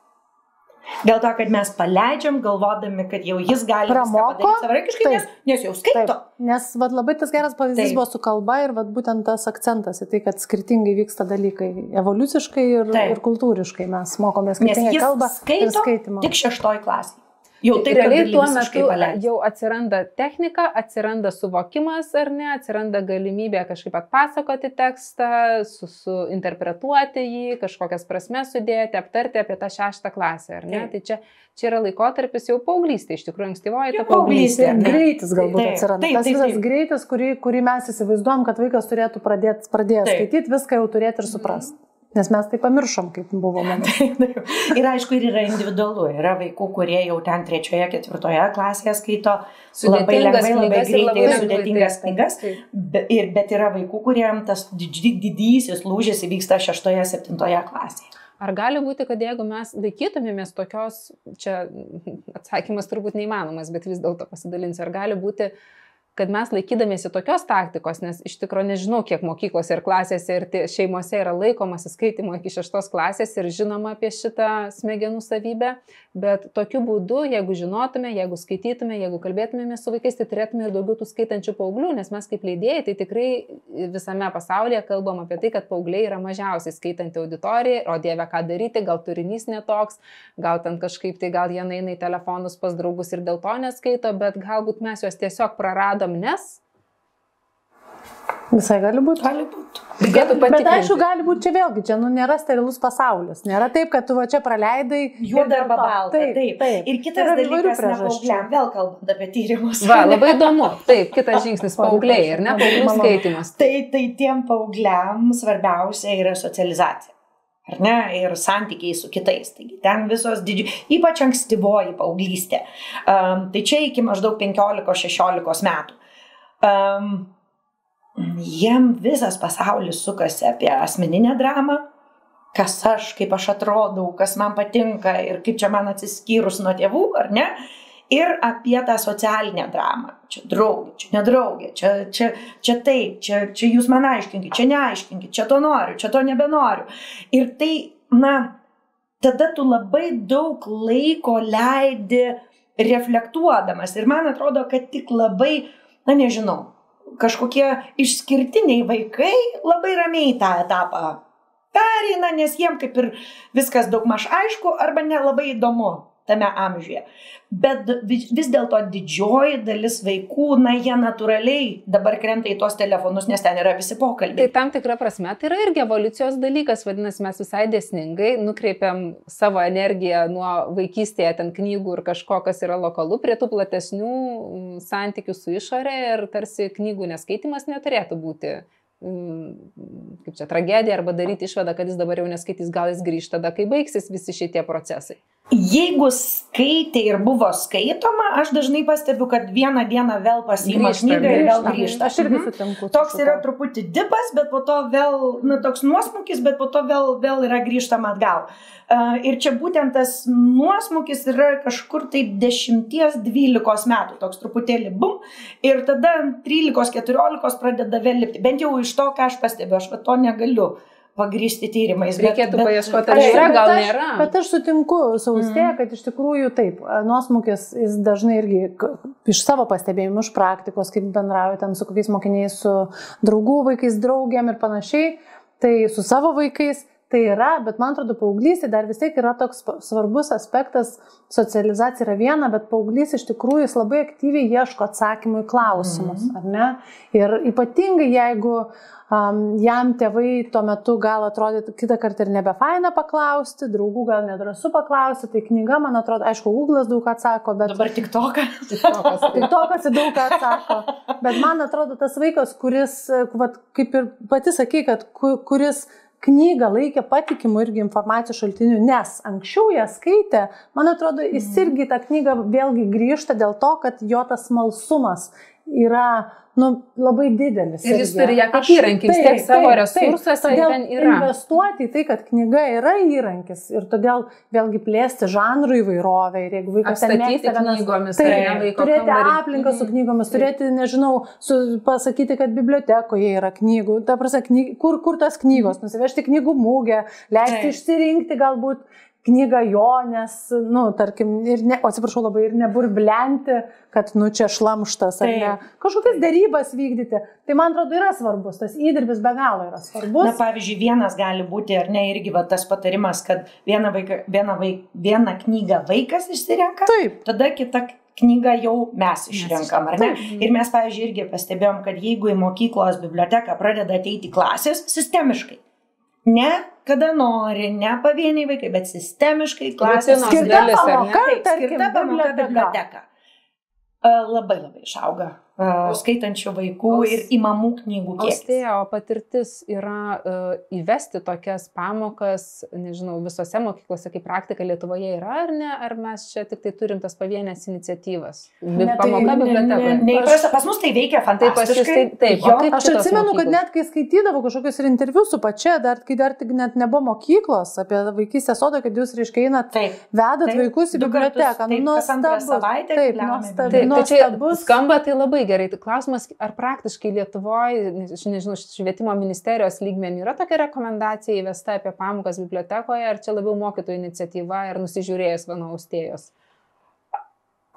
B: Dėl to, kad mes paleidžiam, galvodami, kad jau jis gali
A: pramoko
B: savarankiškai, nes, nes jau skaito. Taip.
A: Nes vat, labai tas geras pavyzdys taip. buvo su kalba ir vat, būtent tas akcentas į tai, kad skirtingai vyksta dalykai evoliuciškai ir, taip. ir kultūriškai mes mokomės skirtingai kalbą
B: ir skaitimą. Tik šeštoji klasė.
C: Jau taip, realiai tuo metu paleist. jau atsiranda technika, atsiranda suvokimas ar ne, atsiranda galimybė kažkaip atpasakoti tekstą, su, su interpretuoti jį, kažkokias prasmes sudėti, aptarti apie tą šeštą klasę, ar ne? Taip. Tai čia, čia yra laikotarpis jau paauglystė, iš tikrųjų ankstyvoji ta paauglystė.
A: Greitis galbūt taip, atsiranda. Taip, Tas taip, visas taip. greitis, kurį, kurį mes įsivaizduom, kad vaikas turėtų pradėti pradėti skaityti, viską jau turėti ir suprasti. Mm. Nes mes tai pamiršom, kaip buvo man.
B: ir aišku, ir yra individualu. Yra vaikų, kurie jau ten trečioje, ketvirtoje klasėje skaito labai lengvai, labai greitai ir sudėtingas knygas. Ir, bet yra vaikų, kuriems tas didysis lūžis įvyksta šeštoje, septintoje klasėje.
C: Ar gali būti, kad jeigu mes laikytumėmės tokios, čia atsakymas turbūt neįmanomas, bet vis dėlto pasidalinsiu, ar gali būti, uh, kad mes laikydamėsi tokios taktikos, nes iš tikrųjų nežinau, kiek mokyklose ir klasėse ir šeimose yra laikomasi skaitimo iki šeštos klasės ir žinoma apie šitą smegenų savybę, bet tokiu būdu, jeigu žinotume, jeigu skaitytume, jeigu kalbėtumėme su vaikais, tai turėtume ir daugiau tų skaitančių paauglių, nes mes kaip leidėjai, tai tikrai visame pasaulyje kalbam apie tai, kad paaugliai yra mažiausiai skaitanti auditorija, o dieve ką daryti, gal turinys netoks, gal ten kažkaip tai gal jie eina į telefonus pas draugus ir dėl to neskaito, bet galbūt mes juos tiesiog praradom nes?
A: Visai gali būti.
B: Gali būti.
A: Bet, bet aišku, gali būti čia vėlgi, čia nu, nėra sterilus pasaulis. Nėra taip, kad tu va čia praleidai.
B: Juoda arba balta. Taip, taip. taip. Ir kitas yra dalykas, paaugliam, vėl kalbant apie tyrimus.
C: Va, labai įdomu. Taip, kitas žingsnis - paaugliai ir ne paauglių skaitimas.
B: Tai, tai tiem paaugliam svarbiausia yra socializacija ar ne, ir santykiai su kitais. Taigi ten visos didžiai, ypač ankstyvoji paauglystė. Um, tai čia iki maždaug 15-16 metų um, jiem visas pasaulis sukasi apie asmeninę dramą, kas aš, kaip aš atrodau, kas man patinka ir kaip čia man atsiskyrus nuo tėvų, ar ne? Ir apie tą socialinę dramą. Čia draugė, čia nedraugė, čia, čia, čia taip, čia, čia jūs man aiškinkit, čia neaiškinkit, čia to noriu, čia to nebenoriu. Ir tai, na, tada tu labai daug laiko leidi reflektuodamas. Ir man atrodo, kad tik labai na nežinau, kažkokie išskirtiniai vaikai labai ramiai tą etapą pereina, nes jiem kaip ir viskas daugmaž aišku arba nelabai įdomu tame amžiuje. Bet vis dėlto didžioji dalis vaikų, na, jie natūraliai dabar krenta į tuos telefonus, nes ten yra visi pokalbiai.
C: Tai tam tikra prasme tai yra irgi evoliucijos dalykas, vadinasi, mes visai desningai nukreipiam savo energiją nuo vaikystėje ten knygų ir kažko, kas yra lokalu, prie tų platesnių mm, santykių su išorė ir tarsi knygų neskaitimas neturėtų būti mm, kaip čia tragedija arba daryti išvadą, kad jis dabar jau neskaitys, gal jis grįžta tada, kai baigsis visi šitie procesai.
B: Jeigu skaitė ir buvo skaitoma, aš dažnai pastebiu, kad vieną dieną vėl pasiima knygą ir vėl
A: Grįžta. Aš irgi
B: Mhm.
A: sutinku. su
B: Toks yra truputį dipas, bet po to vėl, na, toks nuosmukis, bet po to vėl, vėl yra grįžtama atgal. Uh, ir čia būtent tas nuosmukis yra kažkur tai 10-12 metų, toks truputėlį bum. Ir tada ant 13-14 pradeda vėl lipti. Bent jau iš to, ką aš pastebiu, aš to negaliu pagrysti tyrimais. bet-
C: Reikėtų
B: bet-
C: paieškoti,
A: Aš-
C: ar yra,
A: bet
C: gal
A: aš-
C: nėra.
A: Bet aš sutinku su Austėja,
B: Mhm.
A: kad iš tikrųjų taip, nuosmukis jis dažnai irgi iš savo pastebėjimų, iš praktikos, kaip bendrauju ten su kokiais mokiniais, su draugų vaikais, draugiam ir panašiai, tai su savo vaikais tai yra, bet man atrodo, paauglystė dar vis tiek yra toks svarbus aspektas, socializacija yra viena, bet paauglys iš tikrųjų jis labai aktyviai ieško atsakymų į klausimus,
B: Mhm.
A: ar ne? Ir ypatingai jeigu um, jam tėvai tuo metu gal atrodė kitą kartą ir nebefaina paklausti, draugų gal nedrasu paklausti, tai knyga, man atrodo, aišku, Google'as daug atsako, bet
B: Dabar tik toką.
A: Tai to, kas į daug atsako. Bet man atrodo, tas vaikas, kuris, vat, kaip ir pati sakai, kad ku- kuris knygą laikė patikimų irgi informacijos šaltinių, nes anksčiau ją skaitė, man atrodo, jis
B: Mhm.
A: irgi tą knygą vėlgi grįžta dėl to, kad jo tas smalsumas yra nu, labai didelis.
C: Ir jis turi ją kaip įrankį, vis tiek savo resursuose
A: Todėl
C: ten yra.
A: Investuoti į tai, kad knyga yra įrankis ir todėl vėlgi plėsti žanrų įvairovę ir jeigu vaikas mėgsta
C: knygomis, vaiko
A: turėti
C: kambarį.
A: aplinką su
C: Mhm.
A: knygomis, turėti, nežinau, su, pasakyti, kad bibliotekoje yra knygų, ta prasme, knyg, kur, kur tas knygos, nusivežti knygų mūgę, leisti
B: Taip.
A: išsirinkti galbūt knygą jo, nes, nu, tarkim, ir ne, o atsiprašau labai, ir neburblenti, kad, nu, čia šlamštas, ar
B: Taip.
A: ne, kažkokias darybas vykdyti. Tai man atrodo yra svarbus, tas įdirbis be galo yra svarbus.
B: Na, pavyzdžiui, vienas gali būti, ar ne, irgi va, tas patarimas, kad vieną, vaiką, vieną, vaik, vieną knygą vaikas išsirenka,
A: Taip.
B: tada kita knygą jau mes išrenkam, ar ne? Ir mes, pavyzdžiui, irgi pastebėjom, kad jeigu į mokyklos biblioteką pradeda ateiti klasės sistemiškai, ne kada nori, ne pavieniai vaikai, bet sistemiškai klasės
A: Skirta pamoka, tarkim, biblioteka.
B: Labai labai išauga skaitančių vaikų
C: Aus-
B: ir įmamų knygų kiekis.
C: Austėja, o patirtis yra uh, įvesti tokias pamokas, nežinau, visose mokyklose kaip praktika Lietuvoje yra ar ne, ar mes čia tik tai turim tas pavienės iniciatyvas?
A: Ne, tai
C: Pamoka
A: ne-
C: bibliotekoje.
B: Ne, neįprasta, pas mus tai veikia
C: Taip, jūs
B: fantastiškai.
C: taip- taip, o
B: Jo,
C: kaip-
A: Aš atsimenu, kad
C: mokyklos?
A: net kai skaitydavau kažkokius ir interviu su pačia, dar, kai dar tik net nebuvo mokyklos apie vaikystės sodą, kad jūs, reiškia, einat,
B: Taip.
A: vedat
B: Taip,
A: vaikus į biblioteką.
B: taip,
A: Nu,
B: savaitę
A: Taip, nuostabu.
C: Taip, tai skamba tai labai gerai. Tai klausimas, ar praktiškai Lietuvoje, aš nežinau, švietimo ministerijos lygmenį yra tokia rekomendacija įvesta apie pamokas bibliotekoje, ar čia labiau mokytojų iniciatyva ir nusižiūrėjus vieno austėjos?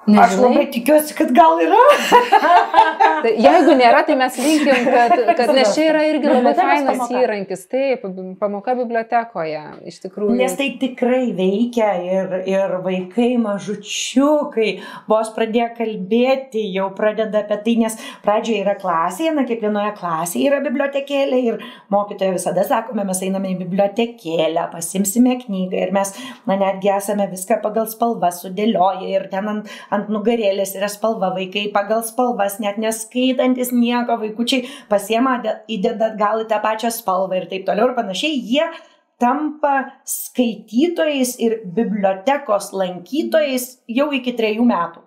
B: Aš labai tikiuosi, kad gal yra.
C: Tai jeigu nėra, tai mes linkim, kad, <laughs> kad nes čia yra irgi labai fainas
A: pamoka.
C: įrankis. Taip, pamoka bibliotekoje, iš tikrųjų.
B: Nes tai tikrai veikia ir, ir vaikai mažučiukai vos pradėjo kalbėti, jau pradeda apie tai, nes pradžioje yra klasėje, na kiekvienoje klasėje yra bibliotekėlė ir mokytoja visada sakome, mes einame į bibliotekėlę, pasimsime knygą ir mes, na netgi esame viską pagal spalvas sudėlioję ir ten ant, ant nugarėlės yra spalva, vaikai pagal spalvas, net neskaitantis nieko, vaikučiai pasiema, de- įdeda gal į tą pačią spalvą ir taip toliau ir panašiai, jie tampa skaitytojais ir bibliotekos lankytojais jau iki trejų metų.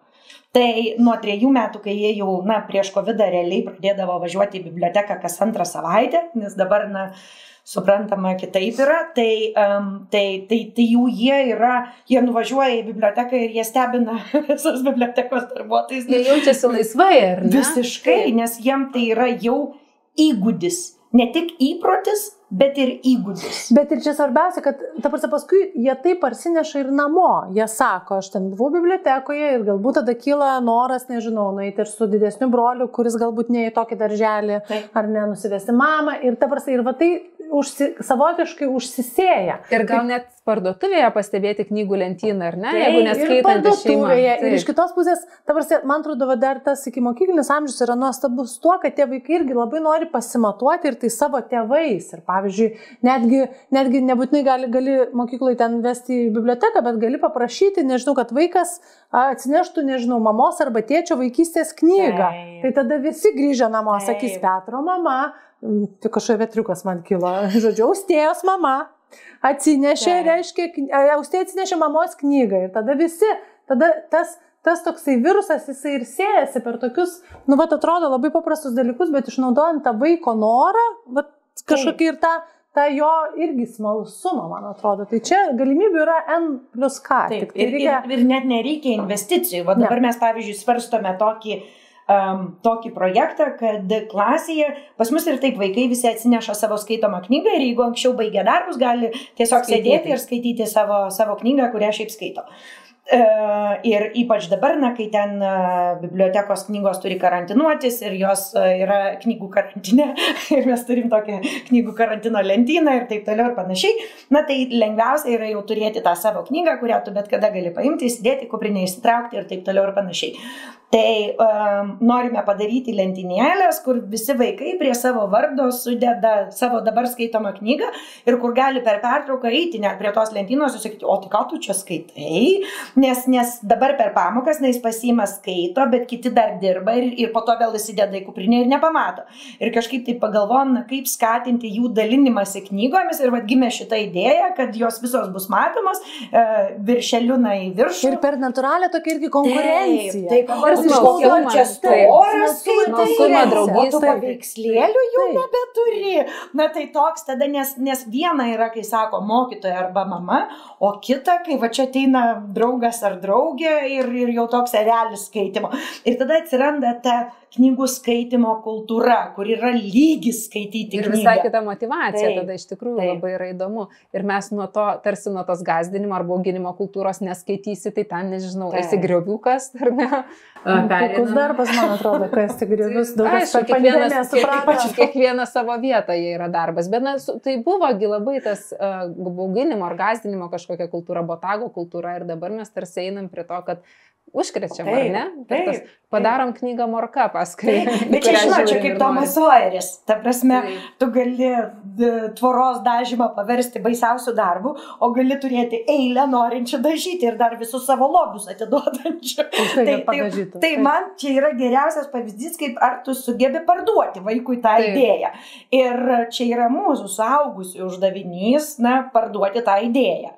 B: Tai nuo trejų metų, kai jie jau, na, prieš COVID realiai pradėdavo važiuoti į biblioteką kas antrą savaitę, nes dabar, na, suprantama, kitaip yra, tai, um, tai, tai, tai jau jie yra, jie nuvažiuoja į biblioteką ir jie stebina <laughs> visus bibliotekos darbuotojus.
C: Jie jaučiasi laisvai, ar ne?
B: Visiškai, nes jiem tai yra jau įgūdis. Ne tik įprotis, bet ir įgūdis.
A: Bet ir čia svarbiausia, kad, ta prasme, paskui jie tai parsineša ir namo. Jie sako, aš ten buvau bibliotekoje ir galbūt tada kyla noras, nežinau, nueiti ir su didesniu broliu, kuris galbūt ne į tokį darželį,
B: Taip.
A: ar ne, nusivesti mamą. Ir ta prasme, ir va tai užsi, savotiškai užsisėja.
C: Ir gal net parduotuvėje pastebėti knygų lentyną, ar ne?
B: Taip,
C: Jeigu šeima.
A: parduotuvėje. Ir iš kitos pusės, ta prasme, man atrodo, dar tas iki mokyklinis amžius yra nuostabus tuo, kad tie vaikai irgi labai nori pasimatuoti ir tai savo tėvais. Ir pavyzdžiui, netgi, netgi nebūtinai gali, gali mokykloje ten vesti į biblioteką, bet gali paprašyti, nežinau, kad vaikas atsineštų, nežinau, mamos arba tėčio vaikystės knygą.
B: Taip.
A: Tai tada visi grįžę namo
B: Taip.
A: sakys Petro mama. Mm, Tai kažkokia vetriukas man kilo. <laughs> Žodžiu, austėjos mama. atsinešė,
B: Taip.
A: reiškia, kn- e, austė atsinešė mamos knygą ir tada visi, tada tas, tas toksai virusas, jisai ir siejasi per tokius, nu, va, atrodo labai paprastus dalykus, bet išnaudojant tą vaiko norą, va, kažkokį ir tą, tą jo irgi smalsumą, man atrodo. Tai čia galimybių yra N plus K.
B: Taip,
A: tik tai
B: ir,
A: reikia...
B: ir, ir net nereikia investicijų. Va dabar mes, pavyzdžiui, svarstome tokį, um, tokį projektą, kad klasėje pas mus ir taip vaikai visi atsineša savo skaitomą knygą ir jeigu anksčiau baigė darbus, gali tiesiog
C: Skaityti.
B: sėdėti ir skaityti savo, savo knygą, kurią šiaip skaito. E, Ir ypač dabar, na, kai ten e, bibliotekos knygos turi karantinuotis ir jos e, yra knygų karantine <laughs> ir mes turim tokią knygų karantino lentyną ir taip toliau ir panašiai, na tai lengviausia yra jau turėti tą savo knygą, kurią tu bet kada gali paimti, įsidėti, kuprinę įsitraukti ir taip toliau ir panašiai. Tai um, norime padaryti lentynėlės, kur visi vaikai prie savo vardo sudeda savo dabar skaitomą knygą ir kur gali per pertrauką eiti net prie tos lentynos ir sakyti, o tai ką tu čia skaitai, nes, nes dabar per pamokas, na jis pasiima skaito, bet kiti dar dirba ir, ir po to vėl įsideda į kuprinę ir nepamato. Ir kažkaip tai pagalvom, na kaip skatinti jų dalinimąsi knygomis ir vad gimė šitą idėją, kad jos visos bus matomos, e, viršeliu na į viršų.
A: Ir per natūralią tokia irgi konkurencija.
B: Taip, taip,
C: Smalsumas,
B: čia
A: smalsumą,
B: o tu paveikslėlių jau
A: Taip.
B: nebeturi. Na tai toks tada, nes, nes viena yra, kai sako mokytoja arba mama, o kita, kai va čia ateina draugas ar draugė ir, ir jau toks erelis skaitimo. Ir tada atsiranda ta knygų skaitimo kultūra, kur yra lygis skaityti
C: Ir
B: knygą.
C: visai kita motivacija,
B: Taip,
C: tada iš tikrųjų
B: taip.
C: labai yra įdomu. Ir mes nuo to, tarsi nuo tos gazdinimo arba auginimo kultūros neskaitysi, tai ten, nežinau,
B: Taip.
C: esi grioviukas ar ne.
A: Puikus darbas, man atrodo, kas tik griuvius daug kas
C: kiekvienas, kiekvienas, kiekvienas savo vietoje yra darbas, bet na, tai buvogi labai tas uh, bauginimo ar gazdinimo kažkokia kultūra, botago kultūra ir dabar mes tarsi einam prie to, kad užkrečiam, ar
B: Taip,
C: ne? Per tas,
B: taip,
C: padarom knygą morka paskui.
B: Taip, <laughs> bet čia, žinot, čia kaip Tomas
C: norim.
B: Sojeris. Ta prasme,
C: Taip.
B: tu gali d, tvoros dažymą paversti baisiausių darbų, o gali turėti eilę norinčių dažyti ir dar visus savo lobius atiduodančių.
A: Už tai, kad padažytų.
B: tai man čia yra geriausias pavyzdys, kaip ar tu sugebi parduoti vaikui tą
C: Taip.
B: idėją. Ir čia yra mūsų suaugusių uždavinys, na, parduoti tą idėją.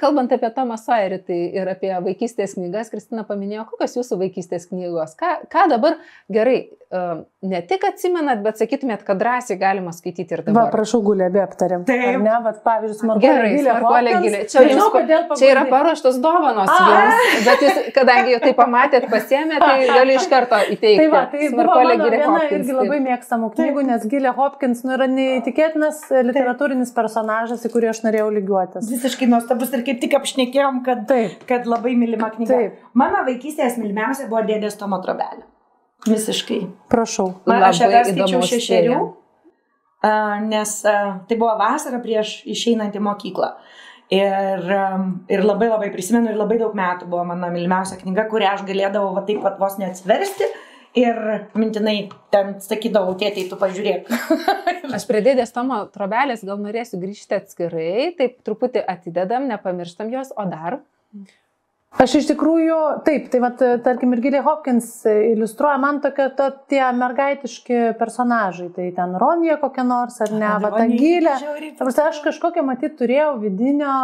C: Kalbant apie Tomą Sojerį tai ir apie vaikystės knygas, Kristina paminėjo, kokios jūsų vaikystės knygos. Ką, ką dabar gerai, e, ne tik atsimenat, bet sakytumėt, kad drąsiai galima skaityti ir
A: Va,
C: dabar.
A: prašau, gulė, be aptarėm.
B: Taip.
A: Ne, va, pavyzdžiui, smarkuolė
C: Gerai,
A: Hopkins.
C: gilė. Čia, jums,
A: kodėl
C: čia yra paruoštos dovanos jums, bet jūs, kadangi jau tai pamatėt, pasėmė, tai <laughs> galiu iš karto įteikti.
A: Tai va, tai mano
C: Gilė
A: viena irgi labai mėgstamų knygų, nes Gilė Hopkins nu, yra neįtikėtinas literatūrinis personažas, į kurį aš norėjau lygiuotis.
B: Visiškai nuostabus ir kaip tik apšnekėjom, kad,
A: Taip,
B: kad labai mylima knyga.
A: Taip.
B: Mano vaikystės mylimiausia buvo dėdės Tomo trobelė. Visiškai.
A: prašau.
B: Man, aš ją
C: įdomus
B: šešerių, nes tai buvo vasara prieš išeinant į mokyklą. Ir, ir labai labai prisimenu, ir labai daug metų buvo mano mylimiausia knyga, kurią aš galėdavau va taip pat vos neatsiversti. Ir mintinai ten sakydavau, tėtai, tu pažiūrėk. <laughs>
C: Aš prie dėdės Tomo trobelės gal norėsiu grįžti atskirai, taip truputį atidedam, nepamirštam jos, o dar.
A: Aš iš tikrųjų, taip, tai vat, tarkim, ir Gilė Hopkins iliustruoja man tokie to, tie mergaitiški personažai, tai ten Ronija kokia nors, ar ne, va ta Gilė. Aš kažkokią matyt turėjau vidinio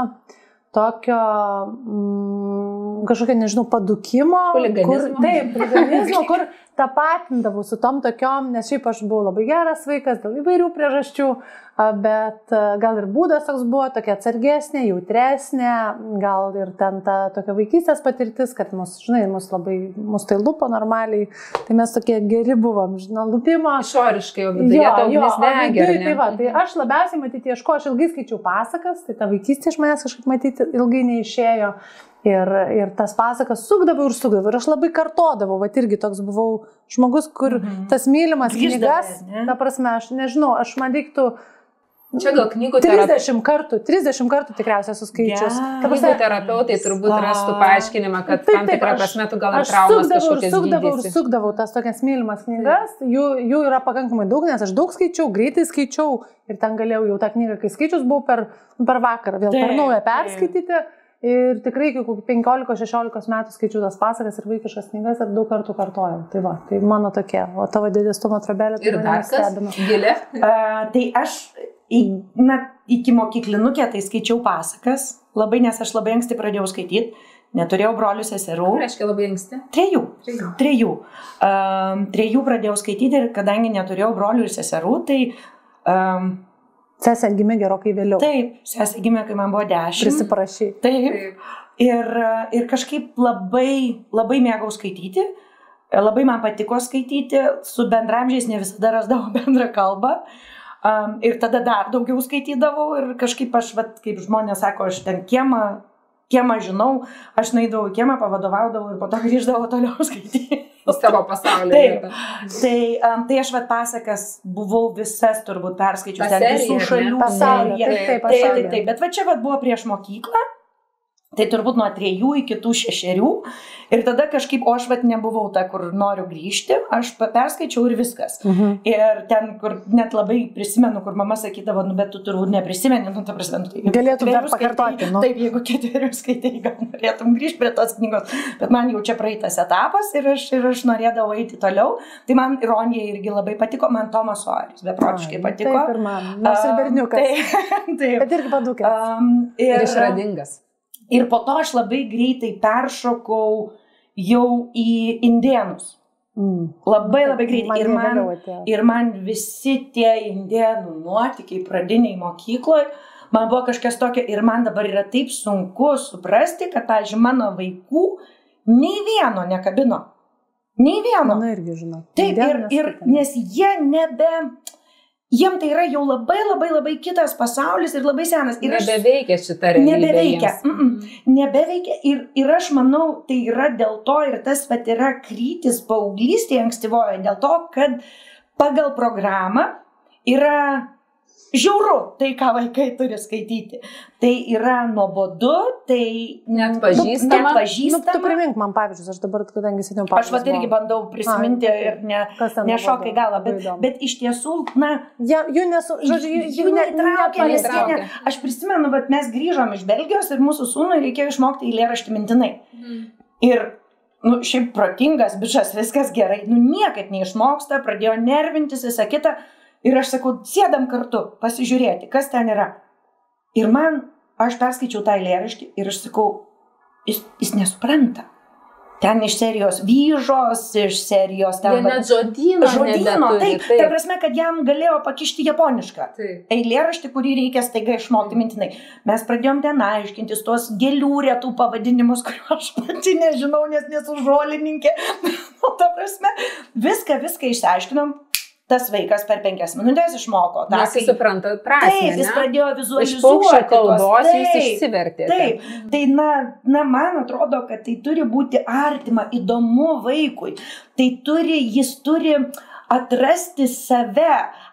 A: tokio mm, kažkokio, nežinau, padukimo. Kur, taip, chuliganizmo, kur tapatindavau su tom tokiom, nes šiaip aš buvau labai geras vaikas dėl įvairių priežasčių, bet gal ir būdas toks buvo, tokia atsargesnė, jautresnė, gal ir ten ta tokia vaikystės patirtis, kad mus, žinai, mus labai, mus tai lupo normaliai, tai mes tokie geri buvom, žinai, lupimo.
C: Išoriškai jau viduje
A: Jo,
C: ta
A: jo,
C: ugnis
A: o
C: degė.
A: Tai, va, tai aš labiausiai matyti ieško, aš ilgai skaičiau pasakas, tai ta vaikystė iš manęs kažkaip matyti ilgai neišėjo. Ir, ir tas pasakas sukdavau ir sukdavau. Ir aš labai kartodavau, va irgi toks buvau žmogus, kur
B: Mhm.
A: tas mylimas
B: Grįždavai,
A: knygas,
B: ne?
A: ta prasme, aš nežinau, aš man reiktų
C: Čia gal knygų terapija.
A: 30 kartų, 30 kartų tikriausiai suskaičius. Ta
C: Knygų terapeutai turbūt rastų paaiškinimą, kad
A: Taip,
C: tam
A: taip,
C: tikrą
A: aš-
C: prasme tu gal
A: Aš sukdavau ir sukdavau ir sukdavau tas tokias mylimas knygas, jų, jų yra pakankamai daug, nes aš daug skaičiau, greitai skaičiau ir ten galėjau jau tą knygą, kai skaičius buvau per, per vakarą, vėl per
B: Taip,
A: naują
B: taip.
A: Ir tikrai iki kokių 15-16 metų skaičiau tas pasakas ir vaikiškas knygas ir daug kartų kartojau. Tai va, tai mano tokia. O tavo dėdės Tomo trabelė tai
C: Ir dar kas?
A: nustebino.
C: Gilė.
B: Uh, tai aš į, na, iki mokyklinukė tai skaičiau pasakas, labai, nes aš labai anksti pradėjau skaityti, neturėjau brolių seserų.
C: Tai reiškia labai anksti.
B: Trejų.
C: Trejų.
B: Trejų. Um, trejų pradėjau skaityti ir kadangi neturėjau brolių ir seserų, tai... Um,
A: Sesė gimė gerokai vėliau.
B: taip, sesė gimė, kai man buvo dešimt.
A: Prisiprašy.
B: Taip. Ir, ir kažkaip labai, labai mėgau skaityti, labai man patiko skaityti, su bendramžiais ne visada rasdavau <laughs> bendrą kalbą. Um, ir tada dar daugiau skaitydavau ir kažkaip aš, vat, kaip žmonės sako, aš ten kiemą, kiemą žinau, aš naidavau kiemą, pavadovaudavau ir po to grįždavau toliau <laughs> skaityti.
C: Į savo pasaulį.
B: Taip. Tai, um, tai aš vat pasakas buvau visas turbūt perskaičius
C: Ta
B: ten
C: serija,
B: visų šalių.
A: Pasaulio,
B: seriją.
A: taip, taip,
B: Taip, taip,
A: pasaulio.
B: taip, bet va čia vat buvo prieš mokyklą, tai turbūt nuo trejų iki tų šešerių. Ir tada kažkaip, o aš vat nebuvau ta, kur noriu grįžti, aš perskaičiau ir viskas.
A: Mhm.
B: Ir ten, kur net labai prisimenu, kur mama sakydavo, nu bet tu turbūt neprisimeni, nu ta prasme, nu, tai
A: Galėtum dar pakartoti,
B: skaitai-
A: nu.
B: Taip, jeigu ketverius skaitai, gal norėtum grįžti prie tos knygos, bet man jau čia praeitas etapas ir aš, ir aš norėdavau eiti toliau. Tai man ironija irgi labai patiko, man Tomas Soaris beprotiškai patiko.
A: Taip ir man. Nors ir
B: Um,
A: berniukas. <laughs>
B: Taip, taip.
A: Bet irgi padukė.
B: Um,
C: Ir išradingas.
B: Ir po to aš labai greitai peršokau jau į indienus.
A: Mm.
B: Labai labai greitai. Ir man,
A: vėliau atėjo.
B: ir man visi tie indienų nuotykiai pradiniai mokykloje, man buvo kažkas tokio ir man dabar yra taip sunku suprasti, kad, pavyzdžiui, mano vaikų nei vieno nekabino. Nei vieno.
A: Mano irgi žinau.
B: Taip, ir, ir nes jie nebe, jiem tai yra jau labai labai labai kitas pasaulis ir labai senas. Ir
C: Nebeveikia šita realybė.
B: Nebeveikia. Mm -mm. nebeveikia ir, ir aš manau, tai yra dėl to ir tas pat yra krytis paauglystėje ankstyvoje, dėl to, kad pagal programą yra žiauru tai, ką vaikai turi skaityti. Tai yra nuobodu, tai
C: Net
B: nu,
C: pažįstama.
B: net
A: Nu,
B: pažįstama.
A: tu primink man pavyzdžius, aš dabar, kadangi seniau
B: Aš va irgi bandau prisiminti
A: Ai,
B: ir ne, nešokai galą, bet, bet iš tiesų, na,
A: Ja, jų nesu, žodžiu, jų,
B: Jų
A: jų ne,
B: neįtraukia, nes jie
C: nepalitraukia.
B: ne. Aš prisimenu, kad mes grįžom iš Belgijos ir mūsų sūnui reikėjo išmokti eilėraštį mintinai.
C: Mhm.
B: Ir, nu, šiaip protingas bičias, viskas gerai, nu, niekaip neišmoksta, pradėjo nervintis visą kitą. Ir aš sakau, sėdam kartu, pasižiūrėti, kas ten yra. Ir man, aš perskaičiau tą eilėraštį ir aš sakau, jis, jis nesupranta. Ten iš serijos vyžos, iš serijos ten...
C: net žodyno.
B: Žodyno, taip, taip. Ta prasme, kad jam galėjo pakišti japonišką eilėraštį, kurį reikia staiga išmokti mintinai. Mes pradėjom ten aiškintis tuos gėlių retų pavadinimus, kuriuos aš pati nežinau, nes nesu žolininkė. o <laughs> ta prasme, viską, viską išsiaiškinom. Tas vaikas per penkias minutės išmoko. tą,
C: Nes
B: kai-
C: jis supranta prasme.
B: Taip, jis
C: ne?
B: pradėjo
C: Iš
B: vizualizuoti. tuos-
C: kalbos jūs
B: Taip,
C: išsivertėte.
B: Taip, tai na, na, man atrodo, kad tai turi būti artima, įdomu vaikui. Tai turi, jis turi atrasti save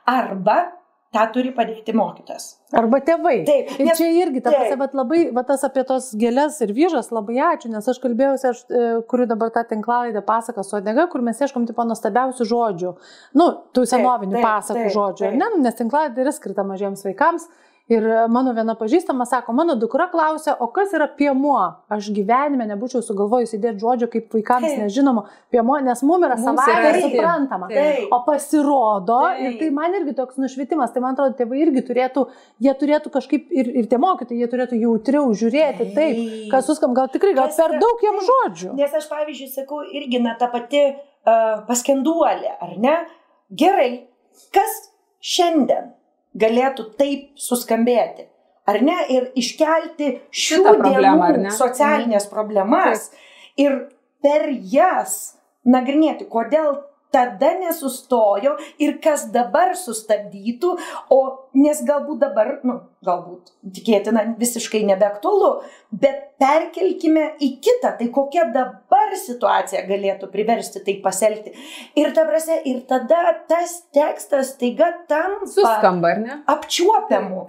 B: arba tą turi padėti mokytas.
A: Arba tėvai.
B: Taip,
A: Ir
B: nes-
A: čia irgi, ta
B: taip.
A: prasme, bet labai, va tas apie tos gėlės ir vyžas, labai ačiū, nes aš kalbėjausi, aš e, kuriu dabar tą tinklalaidę pasaką su Odega, kur mes ieškom tipo nuostabiausių žodžių, nu, tų senovinių
B: taip,
A: pasakų
B: taip,
A: žodžių,
B: taip.
A: ne, nes tinklalaidė yra skirta mažiems vaikams. Ir e, mano viena pažįstama sako, mano dukra klausia, o kas yra piemuo? Aš gyvenime nebūčiau sugalvojus įdėti žodžio kaip vaikams
B: Taip.
A: nežinomo piemuo, nes mums yra savaime suprantama.
C: Taip.
A: O pasirodo,
B: Taip.
A: ir tai man irgi toks nušvitimas, tai man atrodo, tėvai irgi turėtų, jie turėtų kažkaip ir, ir tie mokytojai, jie turėtų jautriau žiūrėti, taip, kas suskam, gal tikrai, gal
B: Kas
A: per daug
B: taip.
A: žodžių.
B: Nes aš, pavyzdžiui, sakau, irgi na ta pati uh, paskenduolė, ar ne? Gerai, kas šiandien galėtų taip suskambėti? Ar ne? Ir iškelti šių
C: problemą,
B: dienų
C: ne?
B: socialinės problemas ir per jas nagrinėti, kodėl tada nesustojo ir kas dabar sustabdytų, o nes galbūt dabar, nu, galbūt tikėtina visiškai nebeaktualu, bet perkelkime į kitą, tai kokia dabar situacija galėtų priversti tai pasielgti. Ir ta prasme, ir tada tas tekstas taiga tampa
C: Suskamba, ar ne?
B: apčiuopiamu.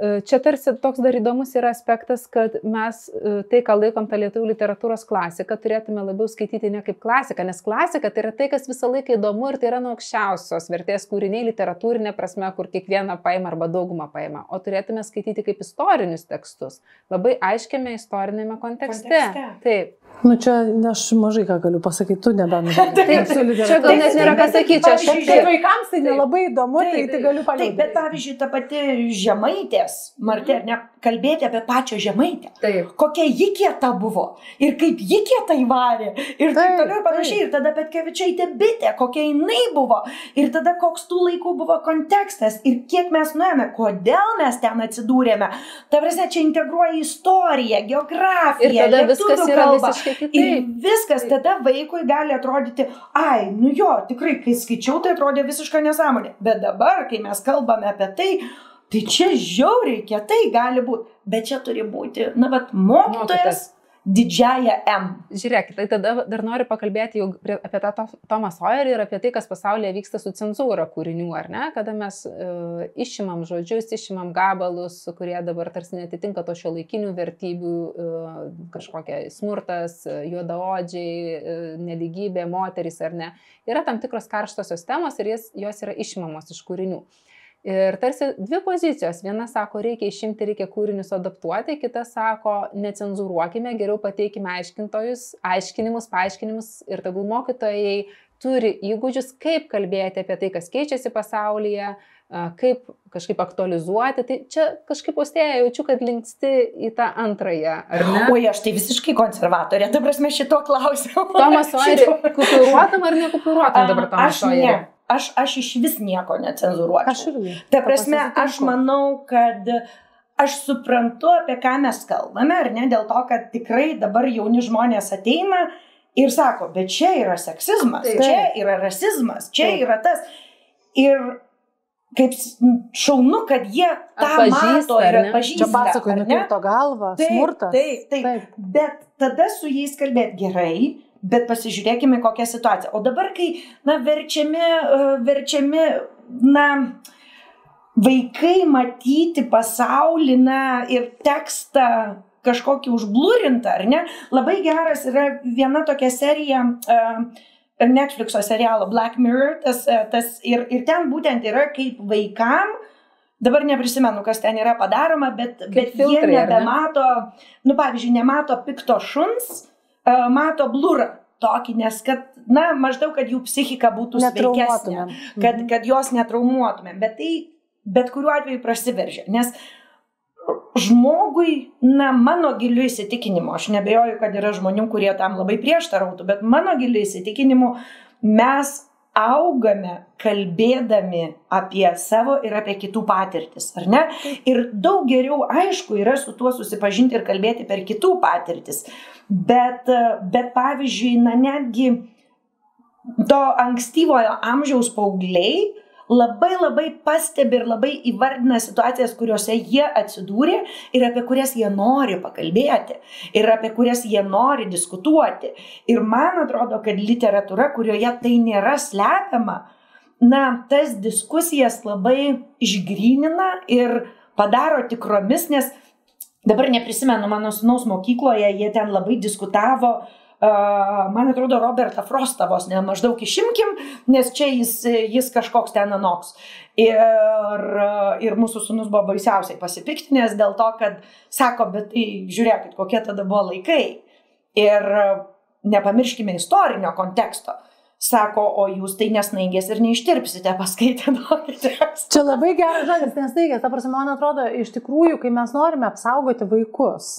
C: E, čia tarsi toks dar įdomus yra aspektas, kad mes e, tai, ką laikom tą lietuvių literatūros klasiką, turėtume labiau skaityti ne kaip klasiką, nes klasika tai yra tai, kas visą laiką įdomu ir tai yra nuo aukščiausios vertės kūriniai literatūrinė prasme, kur kiekvieną paima arba daugumą paima, o turėtume skaityti kaip istorinius tekstus, labai aiškiame istorinėme kontekste. kontekste. Taip.
A: Nu čia aš mažai ką galiu pasakyti, tu nebent. <laughs>
C: Taip, čia gal net nėra ką sakyti, čia
A: tai vaikams tai nelabai įdomu, tai, tai galiu
B: paliūdėti. Taip, bet pavyzdžiui, ta pati žemaitės, Martė, ne, kalbėti apie pačią žemaitę. Taip. Kokia ji kieta buvo ir kaip ji kieta įvarė ir taip toliau ir panašiai. Ir tada Petkevičiaitė bitė, kokia jinai buvo. Ir tada koks tų laikų buvo kontekstas ir kiek mes nuėjome, kodėl mes ten atsidūrėme. Ta prasme, čia integruoja istoriją, geografiją.
C: Ir tada viskas yra kalbą. visiškai kitaip.
B: Ir viskas tada vaikui gali atrodyti, ai, nu jo, tikrai, kai skaičiau, tai atrodė visiška nesąmonė. Bet dabar, kai mes kalbame apie tai, tai čia žiauriai kietai gali būti. Bet čia turi būti, na, bet mokytojas. mokytojas didžiąją M.
C: Žiūrėkit, tai tada dar noriu pakalbėti jau apie tą Tomą Sawyer ir apie tai, kas pasaulyje vyksta su cenzūra kūrinių, ar ne? Kada mes uh, išimam žodžius, išimam gabalus, kurie dabar tarsi netitinka to šio laikinių vertybių, uh, kažkokia smurtas, juodaodžiai, uh, neligybė, moteris ar ne. Yra tam tikros karštosios temos ir jas, jos yra išimamos iš kūrinių. Uh, Ir tarsi dvi pozicijos. Viena sako, reikia išimti, reikia kūrinius adaptuoti, kita sako, necenzuruokime, geriau pateikime aiškintojus, aiškinimus, paaiškinimus ir tegul mokytojai turi įgūdžius, kaip kalbėti apie tai, kas keičiasi pasaulyje, kaip kažkaip aktualizuoti. Tai čia kažkaip austėja jaučiu, kad linksti į tą antrąją?
B: Oi, aš tai visiškai konservatorė, ta prasme šito klausimu.
C: Tomas Oiri, kupiruotam ar <laughs> nekupiruotam dabar Tomas Oiri?
B: Aš, aš iš vis nieko necenzuruočiau. Aš irgi. Ta prasme, aš manau, kad aš suprantu, apie ką mes kalbame, ar ne, dėl to, kad tikrai dabar jauni žmonės ateina ir sako, bet čia yra seksizmas, Taip. čia yra rasizmas, čia Taip. yra tas. Ir kaip šaunu, kad jie tą mato ir atpažįsta.
A: Čia pasakoju, nukirto galvą, taip, smurtas.
B: Taip, taip, taip. Bet tada su jais kalbėti gerai, bet pasižiūrėkime kokią situaciją. O dabar, kai, na, verčiami, e, verčiami, na, vaikai matyti pasaulį, na, ir tekstą kažkokį užblūrintą, ar ne? Labai geras yra viena tokia serija uh, Netflixo serialo Black Mirror, tas, e, tas ir, ir ten būtent yra kaip vaikam, dabar neprisimenu, kas ten yra padaroma, bet, kaip bet filtrai, jie nebemato, ne? nu pavyzdžiui, nemato pikto šuns, mato blurą tokį, nes kad, na, maždaug, kad jų psichika būtų sveikesnė, kad, mhm. kad jos netraumuotumėm, bet tai bet kuriuo atveju prasiveržia, nes žmogui, na, mano giliu įsitikinimu, aš nebejoju, kad yra žmonių, kurie tam labai prieštarautų, bet mano giliu įsitikinimu mes augame kalbėdami apie savo ir apie kitų patirtis, ar ne? Ir daug geriau, aišku, yra su tuo susipažinti ir kalbėti per kitų patirtis. Bet, bet pavyzdžiui, na netgi to ankstyvojo amžiaus paaugliai, labai labai pastebi ir labai įvardina situacijas, kuriuose jie atsidūrė ir apie kurias jie nori pakalbėti ir apie kurias jie nori diskutuoti. Ir man atrodo, kad literatūra, kurioje tai nėra slepiama, na, tas diskusijas labai išgrynina ir padaro tikromis, nes dabar neprisimenu mano sunaus mokykloje, jie ten labai diskutavo uh, man atrodo, Robertą Frostą vos ne maždaug išimkim, nes čia jis, jis kažkoks ten anoks. Ir, ir mūsų sunus buvo baisiausiai pasipiktinęs dėl to, kad sako, bet tai žiūrėkit, kokie tada buvo laikai. Ir nepamirškime istorinio konteksto. Sako, o jūs tai nesnaigės ir neištirpsite <laughs> paskaitę tekstą.
A: Čia labai geras žodis, nesnaigės. Ta prasme, man atrodo, iš tikrųjų, kai mes norime apsaugoti vaikus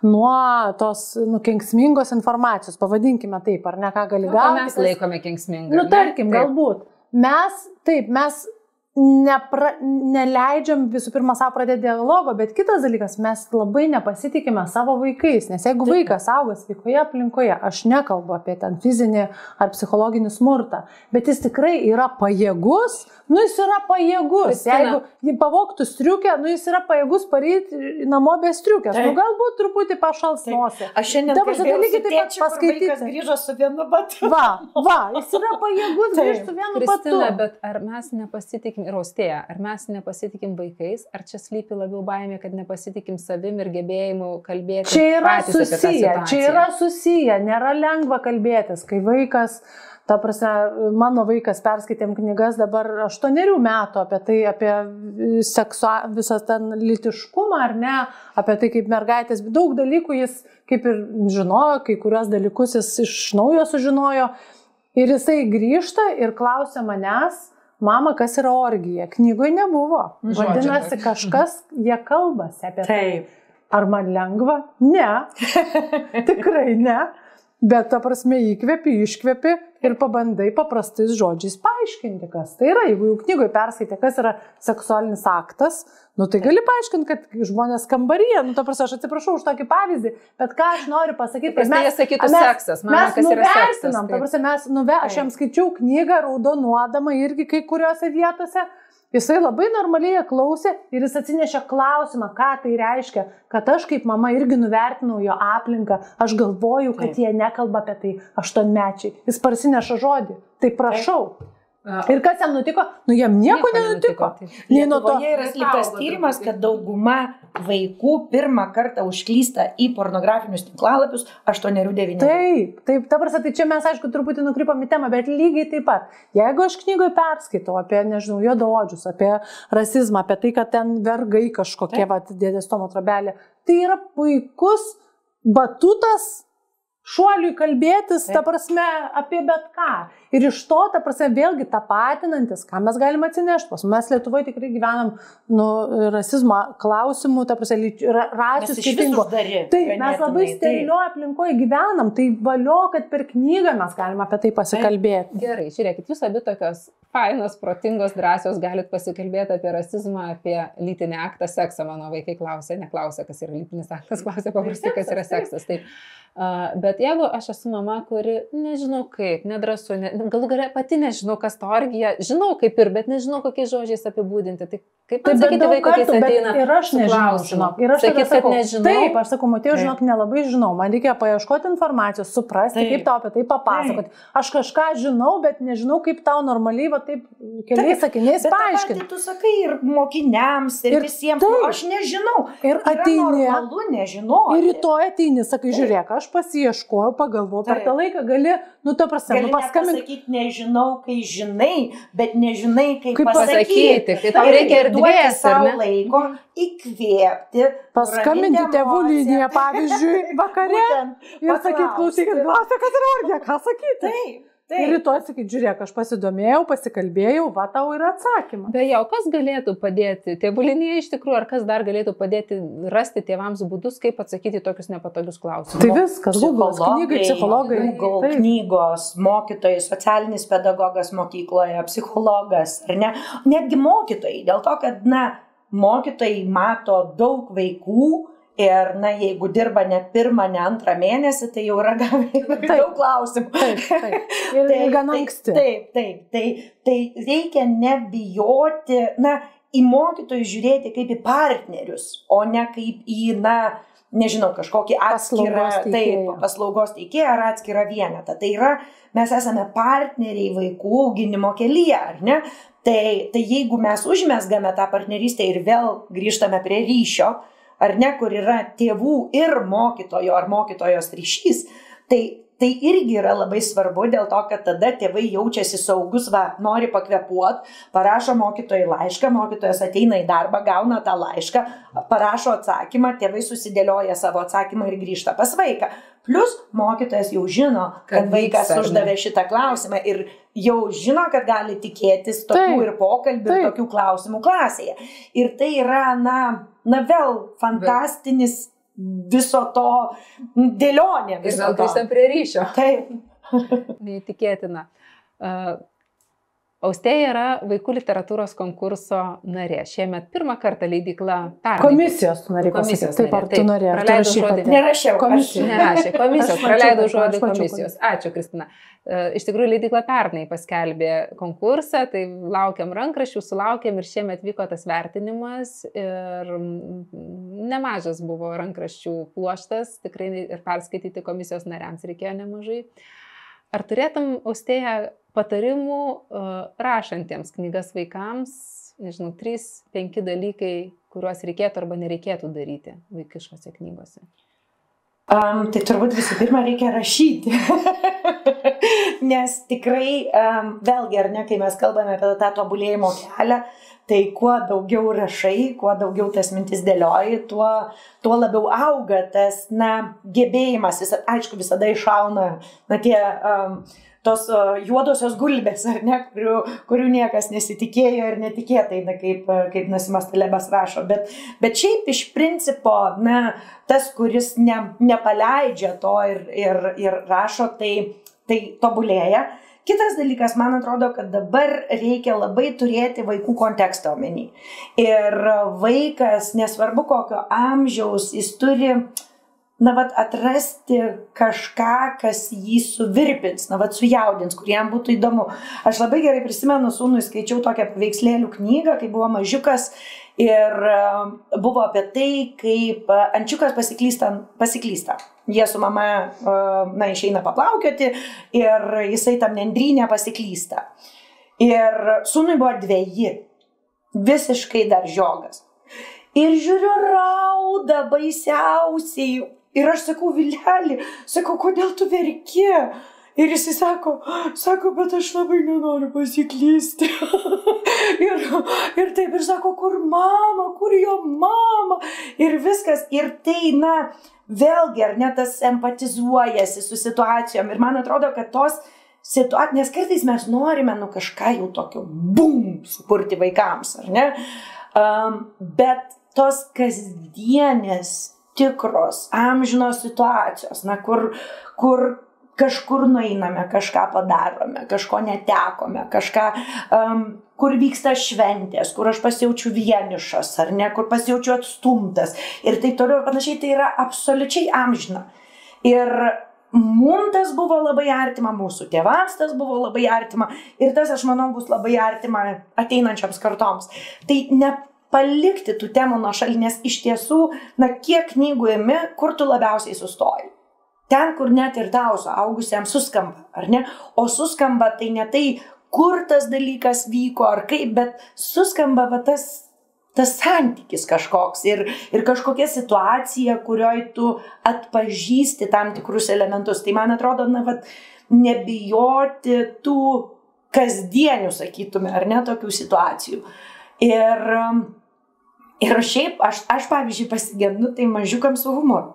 A: nuo tos nukenksmingos informacijos, pavadinkime taip, ar ne ką gali gauti.
C: Mes laikome kenksmingą.
A: Nu, tarkim, galbūt. Mes, taip, mes nepra, neleidžiam visų pirma savo pradėti dialogo, bet kitas dalykas, mes labai nepasitikime savo vaikais, nes jeigu Taip. vaikas auga sveikoje aplinkoje, aš nekalbu apie ten fizinį ar psichologinį smurtą, bet jis tikrai yra pajėgus, nu jis yra pajėgus. Kristina. Jeigu jį pavoktų striukę, nu jis yra pajėgus paryti namo be striukės. Nu galbūt truputį pašals nosį.
B: Aš šiandien
A: dabar
B: tai lygiai taip pat paskaityti. Jis grįžo su vienu batu.
A: Va, va, jis yra pajėgus grįžti su vienu
C: Kristina, batu. Bet ar mes nepasitikime sakykime, ir austėja, ar mes nepasitikim vaikais, ar čia slypi labiau baimė, kad nepasitikim savim ir gebėjimu kalbėti.
A: Čia yra susiję, čia yra susiję, nėra lengva kalbėtis, kai vaikas Ta prasme, mano vaikas perskaitėm knygas dabar aštuonerių metų apie tai, apie seksu, visą ten litiškumą ar ne, apie tai, kaip mergaitės, daug dalykų jis kaip ir žinojo, kai kurios dalykus jis iš naujo sužinojo. Ir jisai grįžta ir klausia manęs, mama, kas yra orgija. Knygoje nebuvo. Vadinasi, kažkas, jie kalbasi apie tai. Taip. Ar man lengva? Ne. <laughs> Tikrai ne. Bet ta prasme įkvepi, iškvepi ir pabandai paprastais žodžiais paaiškinti, kas tai yra. Jeigu jau knygoje perskaitė, kas yra seksualinis aktas, nu tai gali paaiškinti, kad žmonės kambaryje, nu ta prasme, aš atsiprašau už tokį pavyzdį, bet ką aš noriu pasakyti,
C: kad mes,
A: sakytų,
C: mes, seksas, man,
A: mes nuvertinam, ta prasme, mes nuve, aš jam skaičiau knygą raudonuodama irgi kai kuriuose vietose Jisai labai normaliai klausė ir jis atsinešė klausimą, ką tai reiškia, kad aš kaip mama irgi nuvertinau jo aplinką, aš galvoju, kad Taip. jie nekalba apie tai aštuonmečiai. Jis parsineša žodį. Tai prašau. Taip. Ir kas jam nutiko? Nu, jam nieko, nieko nenutiko. nenutiko.
B: Nei nuo to. Yra atliktas tyrimas, kad dauguma vaikų pirmą kartą užklysta į pornografinius tinklalapius 8-9.
A: Taip, taip, ta prasme, tai čia mes, aišku, truputį nukrypom į temą, bet lygiai taip pat. Jeigu aš knygoje perskaitau apie, nežinau, juododžius, apie rasizmą, apie tai, kad ten vergai kažkokie, va, dėdės Tomo trobelė, tai yra puikus batutas šuoliui kalbėtis, Taip. ta prasme, apie bet ką. Ir iš to, ta prasme, vėlgi tapatinantis, ką mes galime atsinešti. Mes Lietuvoje tikrai gyvenam nu, rasizmo klausimų, ta prasme, ra, rasių skirtingų. Taip, mes labai sterilioje aplinkoje gyvenam, tai valio, kad per knygą mes galime apie tai pasikalbėti.
C: Taip. Gerai, žiūrėkit, jūs abi tokios fainos, protingos, drąsios, galit pasikalbėti apie rasizmą, apie lytinį aktą, seksą. Mano vaikai klausia, neklausia, kas yra lytinis aktas, klausia paprastai, kas yra seksas. Taip. Uh, bet jeigu aš esu mama, kuri nežinau kaip, nedrasu, ne, galų galę pati nežinau, kas to orgija, žinau kaip ir, bet nežinau, kokiais žodžiais apibūdinti, tai kaip
A: tai
C: pasakyti
A: vaikui, kai jis ateina. Ir aš nežinau, žinok, ir aš
C: sakyti, kad nežinau.
A: Taip, aš sakau, matėjau, žinok, nelabai žinau, man reikia paieškoti informacijos, suprasti, taip. kaip tau apie tai papasakoti. Aš kažką žinau, bet nežinau, kaip tau normaliai, va taip, keliais sakiniais paaiškinti.
B: Tu sakai ir mokiniams, ir, ir visiems, taip. aš nežinau.
A: Ir ateini.
B: Nežinau.
A: Ir rytoj ateini, sakai, žiūrėk, aš pasieškojau, pagalvojau, per tą laiką gali, nu, ta prasme, nu, paskambinti.
B: Pasakyti, nežinau, kai žinai, bet nežinai, kaip,
C: kaip pasakyti. pasakyti. Tai tau reikia ir
B: duoti savo laiko įkvėpti.
A: Paskambinti tėvų liniją, pavyzdžiui, vakare. <laughs> ir sakyti, klausykit, klausia, kas yra orgija, ką sakyti.
B: Taip.
A: Taip. Ir rytoj sakyt, žiūrėk, aš pasidomėjau, pasikalbėjau, va tau yra atsakymas.
C: Beje, o kas galėtų padėti, tėvulinėje iš tikrųjų, ar kas dar galėtų padėti rasti tėvams būdus, kaip atsakyti tokius nepatogius klausimus?
A: Tai viskas, Google, knygai, psichologai.
B: Google, Taip. knygos, mokytojai, socialinis pedagogas mokykloje, psichologas, ar ne? Netgi mokytojai, dėl to, kad, na, mokytojai mato daug vaikų, Ir, na, jeigu dirba ne pirmą, ne antrą mėnesį, tai jau yra gavę <laughs> daug klausimų.
A: Taip, taip. Ir <laughs> tai, gana anksti.
B: Taip, taip, tai, tai reikia nebijoti, na, į mokytojus žiūrėti kaip į partnerius, o ne kaip į, na, nežinau, kažkokį atskirą taip, paslaugos teikėją ar atskirą vienetą. Tai yra, mes esame partneriai vaikų auginimo kelyje, ar ne? Tai, tai jeigu mes užmesgame tą partnerystę ir vėl grįžtame prie ryšio, ar ne, kur yra tėvų ir mokytojo ar mokytojos ryšys, tai tai irgi yra labai svarbu dėl to, kad tada tėvai jaučiasi saugus, va, nori pakvepuot, parašo mokytojai laišką, mokytojas ateina į darbą, gauna tą laišką, parašo atsakymą, tėvai susidėlioja savo atsakymą ir grįžta pas vaiką. Plus mokytojas jau žino, kad, kad vaikas vyksta, uždavė šitą klausimą ir jau žino, kad gali tikėtis tokių taip, ir pokalbių, taip. ir tokių klausimų klasėje. Ir tai yra, na, na vėl fantastinis viso to dėlionė.
C: Ir vėl grįžtam prie ryšio.
B: Taip.
C: Neįtikėtina. Uh, Austėja yra vaikų literatūros konkurso narė. Šiemet pirmą kartą leidikla
A: pernai. Komisijos narė. Komisijos. Taip, ar tu norėjai?
C: Praleidau žodį.
B: Nerašiau.
C: Komisijos. Nerašė. Komisijos. Praleidau žodį komisijos. Ačiū, Kristina. E, iš tikrųjų, leidikla pernai paskelbė konkursą, tai laukiam rankraščių, sulaukiam ir šiemet vyko tas vertinimas ir nemažas buvo rankraščių pluoštas, tikrai ir perskaityti komisijos nariams reikėjo nemažai. Ar turėtum, Austėja, patarimų uh, rašantiems knygas vaikams, nežinau, 3-5 dalykai, kuriuos reikėtų arba nereikėtų daryti vaikiškose knygose.
B: Um, tai turbūt visų pirma reikia rašyti. <laughs> Nes tikrai, um, vėlgi, ar ne, kai mes kalbame apie tą tobulėjimo kelią, tai kuo daugiau rašai, kuo daugiau tas mintis dėlioji, tuo, tuo labiau auga tas, na, gebėjimas, visa, aišku, visada iššauna, na, tie um, tos juodosios gulbės, ar ne, kurių, kurių niekas nesitikėjo ir netikėtai, na, kaip, kaip Nasimas Talebas rašo. Bet, bet šiaip iš principo, na, tas, kuris ne, nepaleidžia to ir, ir, ir rašo, tai, tai tobulėja. Kitas dalykas, man atrodo, kad dabar reikia labai turėti vaikų kontekstą omeny. Ir vaikas, nesvarbu kokio amžiaus, jis turi uh, na, vat, atrasti kažką, kas jį suvirpins, na, vat, sujaudins, kur jam būtų įdomu. Aš labai gerai prisimenu, sūnui skaičiau tokią paveikslėlių knygą, kai buvo mažiukas ir uh, buvo apie tai, kaip uh, ančiukas pasiklysta. pasiklysta. Jie su mama, uh, na, išeina paplaukioti ir jisai tam nendrynė pasiklysta. Ir sūnui buvo dviejį, visiškai dar žiogas. Ir žiūriu, rauda baisiausiai, Ir aš sakau, Vilelį, sakau, kodėl tu verki? Ir jis sako, sako, bet aš labai nenoriu pasiklysti. <laughs> ir, ir taip, ir sako, kur mama, kur jo mama. Ir viskas. Ir tai, na, vėlgi, ar ne tas empatizuojasi su situacijom. Ir man atrodo, kad tos situacijos, nes kartais mes norime, nu, kažką jau tokio, bum, sukurti vaikams, ar ne? Um, bet tos kasdienės tikros, amžinos situacijos, na, kur, kur kažkur nueiname, kažką padarome, kažko netekome, kažką, um, kur vyksta šventės, kur aš pasijaučiu vienišas ar ne, kur pasijaučiu atstumtas ir taip toliau ir panašiai, tai yra absoliučiai amžina. Ir mums tas buvo labai artima, mūsų tėvams tas buvo labai artima ir tas, aš manau, bus labai artima ateinančiams kartoms. Tai ne palikti tų temų nuo šalia, nes iš tiesų, na, kiek knygų imi, kur tu labiausiai sustoji. Ten, kur net ir tau suaugusiam suskamba, ar ne? O suskamba tai ne tai, kur tas dalykas vyko ar kaip, bet suskamba va tas, tas santykis kažkoks ir, ir kažkokia situacija, kurioje tu atpažįsti tam tikrus elementus. Tai man atrodo, na, va, nebijoti tų kasdienių, sakytume, ar ne, tokių situacijų. Ir Ir šiaip aš, aš pavyzdžiui, pasigendu tai mažiukams su humoru.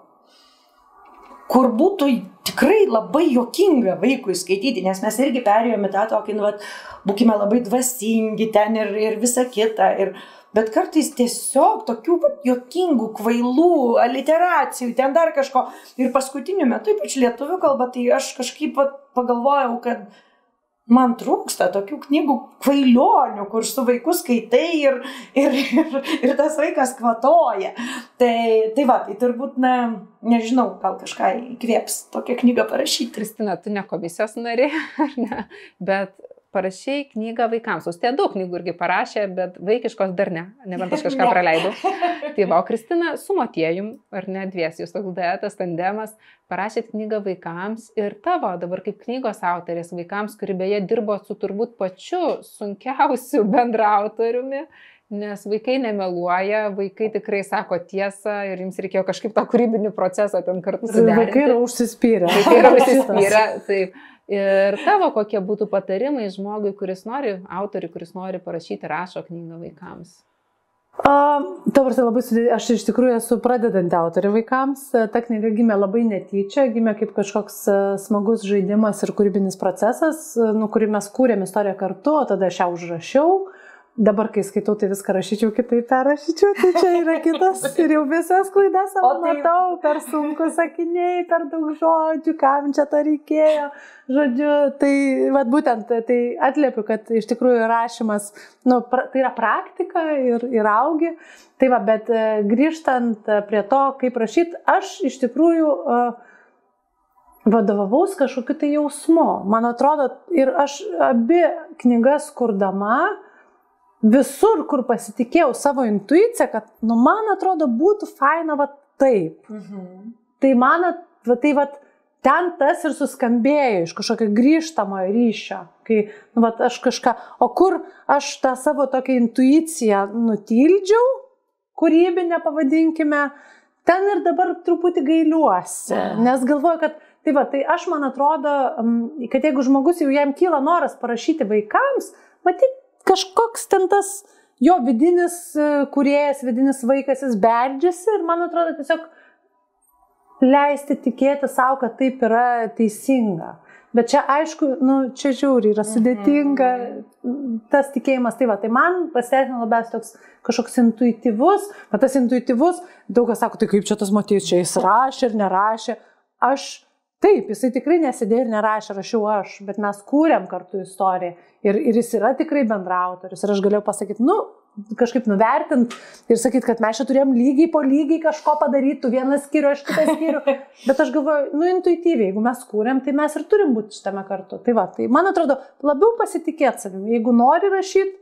B: Kur būtų tikrai labai jokinga vaikui skaityti, nes mes irgi perėjome tą tokį, nu, vat, būkime labai dvasingi ten ir, ir visa kita. Ir, bet kartais tiesiog tokių vat, jokingų, kvailų, aliteracijų, ten dar kažko. Ir paskutiniu metu, ypač lietuvių kalba, tai aš kažkaip vat, pagalvojau, kad man trūksta tokių knygų kvailionių, kur su vaiku skaitai ir, ir, ir, ir tas vaikas kvatoja. Tai, tai va, tai turbūt, na, nežinau, gal kažką įkvėps tokią knygą parašyti.
C: Kristina, tu ne komisijos nari, <laughs> ar ne? Bet parašiai knygą vaikams. Tie daug knygų irgi parašė, bet vaikiškos dar ne, nebent aš kažką <laughs> praleidau. tai va, o Kristina su motiejum, ar ne dvies, jūs toks duetas, tandemas, parašėt knygą vaikams ir tavo dabar kaip knygos autorės vaikams, kuri beje dirbo su turbūt pačiu sunkiausiu <laughs> bendrautoriumi. Nes vaikai nemeluoja, vaikai tikrai sako tiesą ir jums reikėjo kažkaip tą kūrybinį procesą ten kartu suderinti.
A: Vaikai yra užsispyrę.
C: Vaikai yra <laughs> užsispyrę, taip. Ir tavo kokie būtų patarimai žmogui, kuris nori, autoriui, kuris nori parašyti rašo knygą vaikams?
A: Dabar tai labai sudėtinga, aš iš tikrųjų esu pradedanti autorė vaikams. Ta knyga gimė labai netyčia, gimė kaip kažkoks smagus žaidimas ir kūrybinis procesas, nu, kurį mes kūrėm istoriją kartu, tada aš ją užrašiau. Dabar, kai skaitau, tai viską rašyčiau kitaip perrašyčiau, tai čia yra kitas <laughs> ir jau visas klaidas savo tai... matau, per sunku sakiniai, per daug žodžių, kam čia to reikėjo. Žodžiu, tai vad būtent tai atliepiu, kad iš tikrųjų rašymas, nu, pra, tai yra praktika ir, ir augi. Tai va, bet e, grįžtant prie to, kaip rašyti, aš iš tikrųjų uh, vadovavaus kažkokiu tai jausmu. Man atrodo, ir aš abi knygas kurdama, visur, kur pasitikėjau savo intuiciją, kad, nu, man atrodo, būtų faina va taip. Mhm. Tai man, va, tai va, ten tas ir suskambėjo iš kažkokio grįžtamojo ryšio, kai, nu, vat, aš kažką, o kur aš tą savo tokią intuiciją nutildžiau, kūrybinę pavadinkime, ten ir dabar truputį gailiuosi, nes galvoju, kad Tai va, tai aš man atrodo, kad jeigu žmogus jau jam kyla noras parašyti vaikams, matyt, kažkoks ten tas jo vidinis e, kuriejas, vidinis vaikas, jis beldžiasi ir man atrodo tiesiog leisti tikėti savo, kad taip yra teisinga. Bet čia aišku, nu, čia žiūri, yra sudėtinga tas tikėjimas. Tai va, tai man pasiteisino labiausiai toks kažkoks intuityvus, bet tas intuityvus, daug kas sako, tai kaip čia tas motyvas, čia jis rašė ir nerašė. Aš Taip, jisai tikrai nesidėjo ir nerašė, rašiau aš, bet mes kūrėm kartu istoriją ir, ir jis yra tikrai bendrautorius. Ir aš galėjau pasakyti, nu, kažkaip nuvertinti ir sakyti, kad mes čia turėjom lygiai po lygiai kažko padaryti, vieną skyrių, aš kitą skyrių. <laughs> Bet aš galvoju, nu, intuityviai, jeigu mes kūrėm, tai mes ir turim būti šitame kartu. Tai va, tai man atrodo, labiau pasitikėti savimi. Jeigu nori rašyti,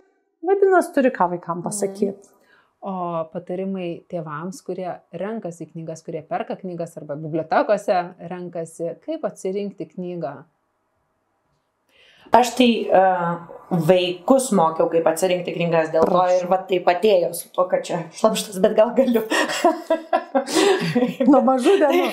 A: vadinasi, turi ką vaikam pasakyti. Mm.
C: O patarimai tėvams, kurie renkasi knygas, kurie perka knygas arba bibliotekose renkasi, kaip atsirinkti knygą?
B: Aš tai uh, vaikus mokiau, kaip atsirinkti knygas, dėl to ir va taip atėjo su to, kad čia šlamštas, bet gal galiu.
A: Nuo mažų dienų.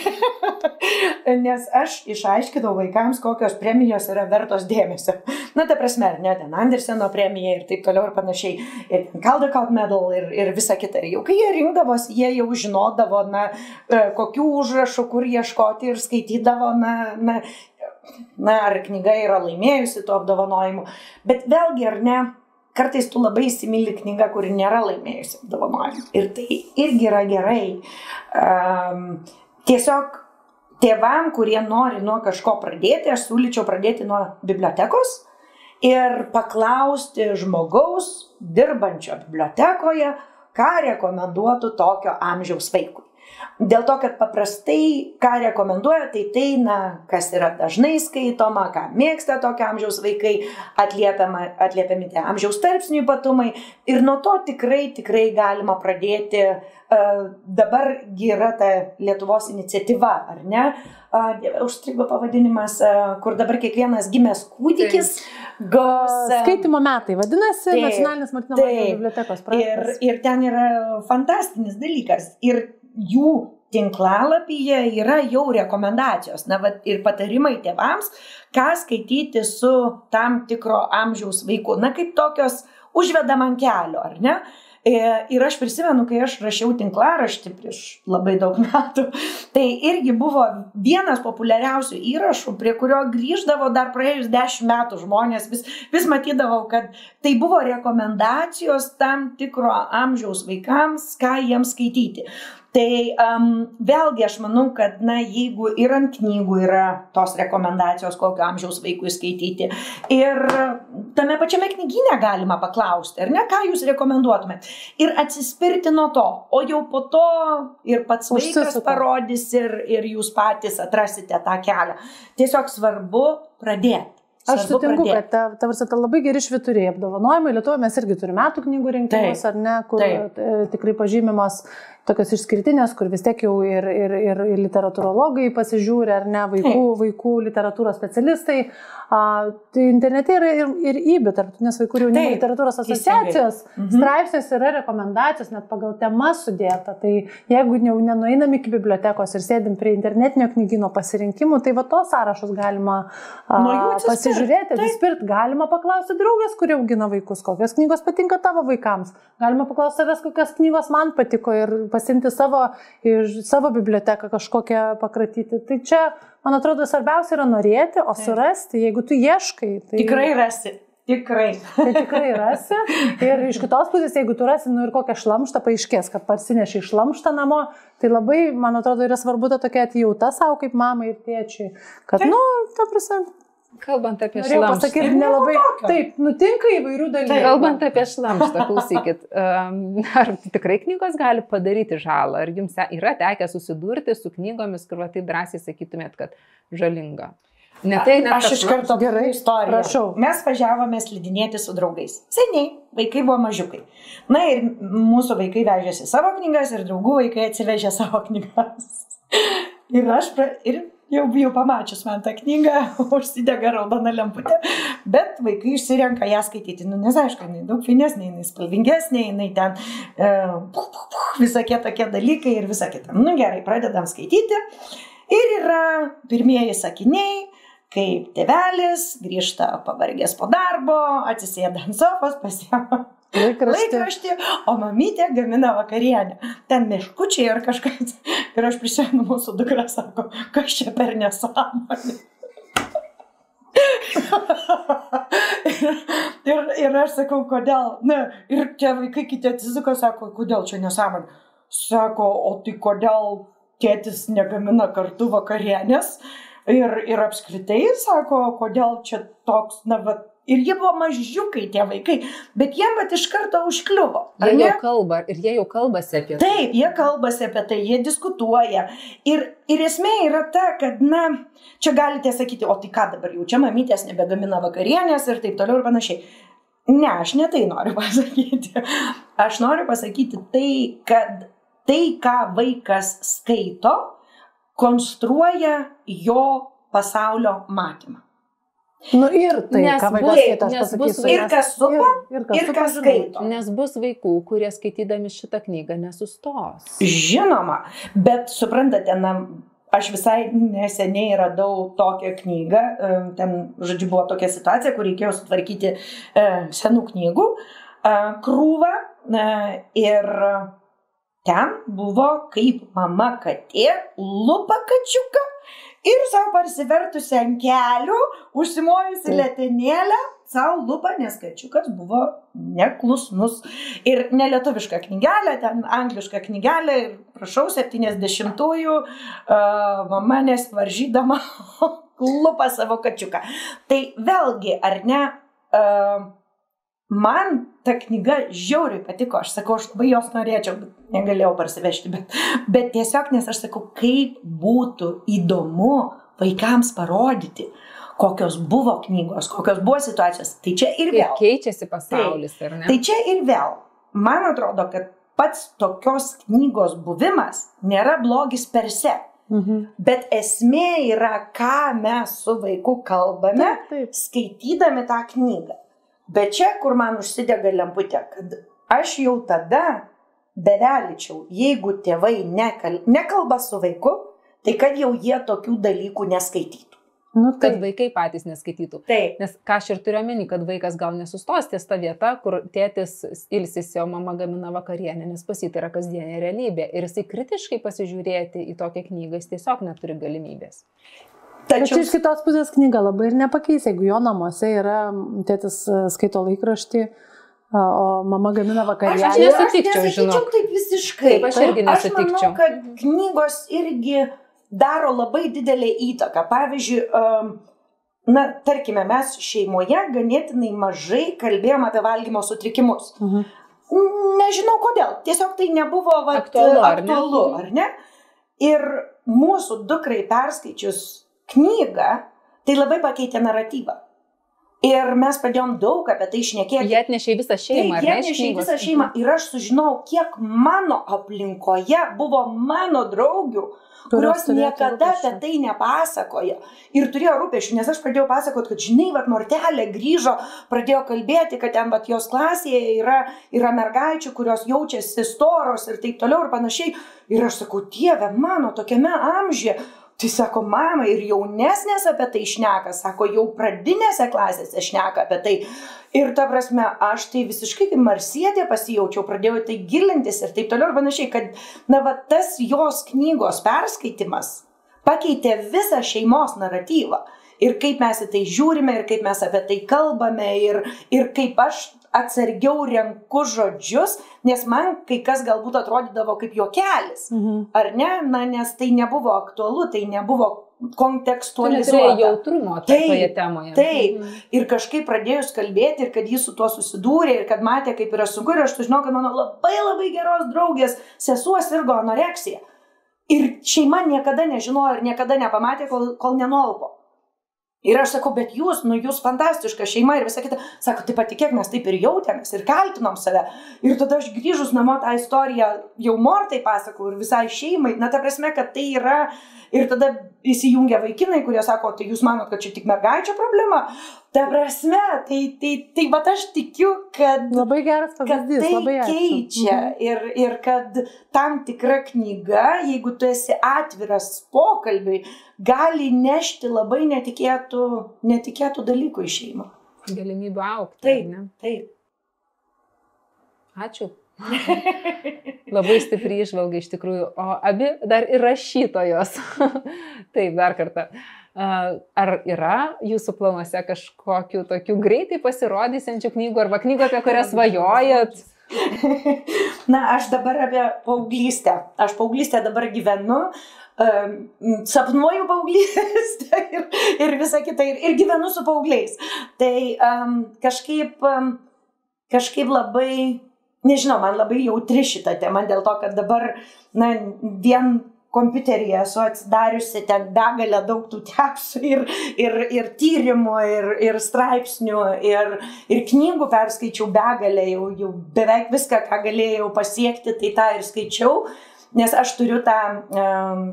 A: <laughs>
B: Nes aš išaiškinau vaikams, kokios premijos yra vertos dėmesio. Na, ta prasme, ne, ten Anderseno premija ir taip toliau ir panašiai. Ir Caldecott medal ir, ir visa kita. Ir jau kai jie rinkdavosi, jie jau žinodavo, na, e, kokių užrašų, kur ieškoti ir skaitydavo, na, na na, ar knyga yra laimėjusi to apdovanojimu. Bet vėlgi, ar ne, kartais tu labai įsimylį knygą, kuri nėra laimėjusi apdovanojimų. Ir tai irgi yra gerai. Um, tiesiog tėvam, kurie nori nuo kažko pradėti, aš siūlyčiau pradėti nuo bibliotekos ir paklausti žmogaus dirbančio bibliotekoje, ką rekomenduotų tokio amžiaus vaikui. Dėl to, kad paprastai, ką rekomenduoja, tai tai, na, kas yra dažnai skaitoma, ką mėgsta tokio amžiaus vaikai, atliepiami tie amžiaus tarpsnių ypatumai. Ir nuo to tikrai, tikrai galima pradėti. Uh, dabar yra ta Lietuvos iniciatyva, ar ne? Užstrigo pavadinimas, uh, kur dabar kiekvienas gimęs kūdikis gaus.
A: Skaitimo metai, vadinasi, taip, nacionalinės Martino bibliotekos
B: projektas. Ir, ir ten yra fantastinis dalykas. Ir jų tinklalapyje yra jau rekomendacijos, na, va, ir patarimai tėvams, ką skaityti su tam tikro amžiaus vaiku, na, kaip tokios užvedam ant kelio, ar ne? E, ir aš prisimenu, kai aš rašiau tinklaraštį prieš labai daug <laughs> metų, tai irgi buvo vienas populiariausių įrašų, prie kurio grįždavo dar praėjus dešimt metų žmonės, vis, vis matydavau, kad tai buvo rekomendacijos tam tikro amžiaus vaikams, ką jiems skaityti. Tai um, vėlgi aš manau, kad na, jeigu ir ant knygų yra tos rekomendacijos, kokio amžiaus vaikui skaityti, ir tame pačiame knyginė galima paklausti, ar ne, ką jūs rekomenduotumėt. Ir atsispirti nuo to, o jau po to ir pats vaikas Užsisuka. parodys ir, ir jūs patys atrasite tą kelią. Tiesiog svarbu pradėti.
A: Aš sutinku, pradėti. kad ta, ta, ta, ta labai geri švituriai apdovanojimai. Lietuvoje mes irgi turime metų knygų rinkimus, ar ne, kur Taip. E, tikrai pažymimos tokios išskirtinės, kur vis tiek jau ir, ir, ir, literatūrologai pasižiūri, ar ne, vaikų, vaikų literatūros specialistai. A, tai internete yra ir, ir įbi, tarptautinės vaikų ir jaunimo literatūros asociacijos mhm. straipsnės yra rekomendacijos, net pagal temas sudėta. Tai jeigu jau nenueinam iki bibliotekos ir sėdim prie internetinio knygino pasirinkimų, tai va tos sąrašus galima a, pasižiūrėti, atsispirt. Galima paklausti draugės, kurie augina vaikus, kokios knygos patinka tavo vaikams. Galima paklausti savęs, kokios knygos man patiko ir pasimti savo, savo biblioteką kažkokią pakratyti. Tai čia, man atrodo, svarbiausia yra norėti, o surasti, jeigu tu ieškai. Tai...
B: Tikrai rasi. Tikrai.
A: Tai tikrai rasi. Ir iš kitos pusės, jeigu tu rasi, nu ir kokią šlamštą paaiškės, kad parsineši šlamštą namo, tai labai, man atrodo, yra svarbu ta tokia atjauta savo kaip mamai ir tėčiui. Kad, Taip. nu, ta prasme,
C: Kalbant apie Norėjau šlamštą.
A: pasakyti, nelabai. Taip, nutinka įvairių dalykų.
C: Taip, kalbant apie šlamštą, klausykit, ar tikrai knygos gali padaryti žalą? Ar jums yra tekę susidurti su knygomis, kur taip drąsiai sakytumėt, kad žalinga?
B: Ne tai, ne Aš iš karto gerai istoriją. Prašau. Mes važiavome slidinėti su draugais. Seniai, vaikai buvo mažiukai. Na ir mūsų vaikai vežėsi savo knygas ir draugų vaikai atsivežė savo knygas. <laughs> ir aš, pra... ir jau, jau pamačius man tą knygą, <laughs> užsidega raudona lemputė, bet vaikai išsirenka ją skaityti. Nu, nes aišku, jinai daug finesnė, jinai spalvingesnė, jinai ten e, puh, puh, puh, visokie tokie dalykai ir visa kita. Nu gerai, pradedam skaityti. Ir yra pirmieji sakiniai, kaip tėvelis grįžta pavargęs po darbo, atsisėda ant sofos, pasiema
A: Laikraštį.
B: laikraštį, o mamytė gamina vakarienę. Ten meškučiai ar kažkas. Ir aš prisimenu mūsų dukra, sako, kas čia per nesąmonė. <laughs> ir, ir aš sakau, kodėl. Na, ir tie vaikai kiti atsisuko, sako, kodėl čia nesąmonė. Sako, o tai kodėl tėtis negamina kartu vakarienės. Ir, ir apskritai, sako, kodėl čia toks, na, va, ir jie buvo mažiukai tie vaikai, bet jiem bet iš karto užkliuvo. ar
C: Jie
B: ne?
C: jau kalba ir jie jau kalbasi apie tai.
B: Taip, jie kalbasi apie tai, jie diskutuoja. Ir, ir esmė yra ta, kad, na, čia galite sakyti, o tai ką dabar jau čia mamytės nebegamina vakarienės ir taip toliau ir panašiai. Ne, aš ne tai noriu <laughs> pasakyti. Aš noriu pasakyti tai, kad tai, ką vaikas skaito, konstruoja jo pasaulio matymą.
A: Nu ir tai,
C: Nes
A: ką vaikas skaito, aš
C: nes bus
A: pasakysiu.
B: Ir kas supa,
A: ir,
B: ir
A: supa,
B: kas skaito.
C: Nes bus vaikų, kurie skaitydami šitą knygą nesustos.
B: Žinoma, bet suprantate, na, aš visai neseniai radau tokią knygą, ten, žodžiu, buvo tokia situacija, kur reikėjo sutvarkyti e, senų knygų e, krūvą e, ir ten buvo kaip mama katė lupa kačiuką ir savo parsivertusi ant kelių, užsimojusi
A: Taip.
B: lėtenėlę, savo lupą, nes kačiukas buvo neklusnus. Ir nelietuviška knygelė, ten angliška knygelė, ir prašau, 70-ųjų uh, mama nesvaržydama <laughs> lupa savo kačiuką. Tai vėlgi, ar ne, uh, man ta knyga žiauriai patiko, aš sakau, aš labai jos norėčiau, bet negalėjau parsivežti, bet, bet tiesiog, nes aš sakau, kaip būtų įdomu vaikams parodyti, kokios buvo knygos, kokios buvo situacijos. Tai čia ir
C: Ir
B: vėl.
C: keičiasi pasaulis, ar ne?
B: Tai čia ir vėl. Man atrodo, kad pats tokios knygos buvimas nėra blogis per se.
A: Mhm.
B: Bet esmė yra, ką mes su vaiku kalbame,
A: Taip, taip.
B: skaitydami tą knygą. Bet čia, kur man užsidega lemputė, kad aš jau tada bevelyčiau, jeigu tėvai nekal, nekalba su vaiku, tai kad jau jie tokių dalykų neskaitytų.
A: Nu,
C: Kad
A: taip.
C: vaikai patys neskaitytų.
B: Taip.
C: Nes ką aš ir turiu omeny, kad vaikas gal nesustos ties ta vieta, kur tėtis ilsisi, o mama gamina vakarienę, nes pas jį tai yra kasdienė realybė. Ir jisai kritiškai pasižiūrėti į tokią knygą, jis tiesiog neturi galimybės.
A: Bet čia
B: Tačiau
A: iš kitos pusės knyga labai ir nepakeis, jeigu jo namuose yra tėtis e, skaito laikraštį, a, o mama gamina
B: Aš,
A: vakarienę.
C: Aš nesutikčiau,
B: aš nesakyčiau taip visiškai.
C: Taip, aš irgi
B: Aš
C: nesutikčiau.
B: manau, kad knygos irgi daro labai didelę įtaką. Pavyzdžiui, um, na, tarkime, mes šeimoje ganėtinai mažai kalbėjom apie valgymo sutrikimus.
A: Mhm.
B: Nežinau kodėl, tiesiog tai nebuvo vat,
C: Aktualu, ar ne?
B: aktualu, ar ne? Ir mūsų dukrai perskaičius knygą, tai labai pakeitė naratyvą. Ir mes pradėjom daug apie tai išnekėti.
C: Jie atnešė visą šeimą,
B: Taip,
C: ar
B: jie
C: ne? iš
B: nešė
C: knygos?
B: visą šeimą. Ir aš sužinojau, kiek mano aplinkoje buvo mano draugių, kurios niekada apie tai nepasakoja. Ir turėjo rūpešių, nes aš pradėjau pasakoti, kad žinai, vad Mortelė grįžo, pradėjo kalbėti, kad ten, vad jos klasėje yra, yra mergaičių, kurios jaučiasi storos ir taip toliau ir panašiai. Ir aš sakau, Dieve, mano tokiame amžiuje. Tai sako, mama ir jaunesnės apie tai šneka, sako, jau pradinėse klasėse šneka apie tai. Ir ta prasme, aš tai visiškai kaip marsietė pasijaučiau, pradėjau tai gilintis ir taip toliau ir panašiai, kad, na, va, tas jos knygos perskaitimas pakeitė visą šeimos naratyvą. Ir kaip mes į tai žiūrime, ir kaip mes apie tai kalbame, ir, ir kaip aš atsargiau renku žodžius, nes man kai kas galbūt atrodydavo kaip juokelis.
A: Mhm.
B: Ar ne? Na, nes tai nebuvo aktualu, tai nebuvo kontekstualizuota.
C: jautrumo to-
B: Taip,
C: toje temoje.
B: taip.
C: Mhm.
B: Ir kažkaip pradėjus kalbėti, ir kad jis su tuo susidūrė, ir kad matė, kaip yra sunku, ir aš sužinau, kad mano labai labai geros draugės sesuo sirgo anoreksija. Ir šeima niekada nežinojo ir niekada nepamatė, kol, kol nenolpo. Ir aš sakau, bet jūs, nu jūs fantastiška šeima ir visą kitą. Sako, tai patikėk, mes taip ir jautėmės ir kaltinom save. Ir tada aš grįžus namo tą istoriją jau mortai pasakau ir visai šeimai. Na, ta prasme, kad tai yra. Ir tada įsijungia vaikinai, kurie sako, tai jūs manot, kad čia tik mergaičio problema. Ta prasme, tai, tai, tai va aš tikiu, kad...
A: Labai geras pavyzdys,
B: tai
A: labai ačiū.
B: keičia.
A: Mhm.
B: Ir, ir kad tam tikra knyga, jeigu tu esi atviras pokalbiui, gali nešti labai netikėtų, netikėtų dalykų į šeimą.
C: Galimybių aukti.
B: Taip.
C: ne?
B: Taip.
C: Ačiū. Labai stipri išvalga iš tikrųjų. O abi dar ir rašytojos. <laughs> Taip, dar kartą. A, Ar yra jūsų planuose kažkokių tokių greitai pasirodysiančių knygų arba knygų, apie kurias svajojat? <laughs>
B: Na, aš dabar apie paauglystę. Aš paauglystę dabar gyvenu, um, sapnuoju paauglystę <laughs> ir, ir visą kitą, ir, ir gyvenu su paaugliais. Tai um, kažkaip, um, kažkaip labai, nežinau, man labai jautri šita tema dėl to, kad dabar, na, vien kompiuteryje esu atsidariusi ten begalę daug tų tepsų ir, ir, ir tyrimų, ir, ir straipsnių, ir, ir knygų perskaičiau begalę, jau, jau beveik viską, ką galėjau pasiekti, tai tą ir skaičiau. Nes aš turiu tą,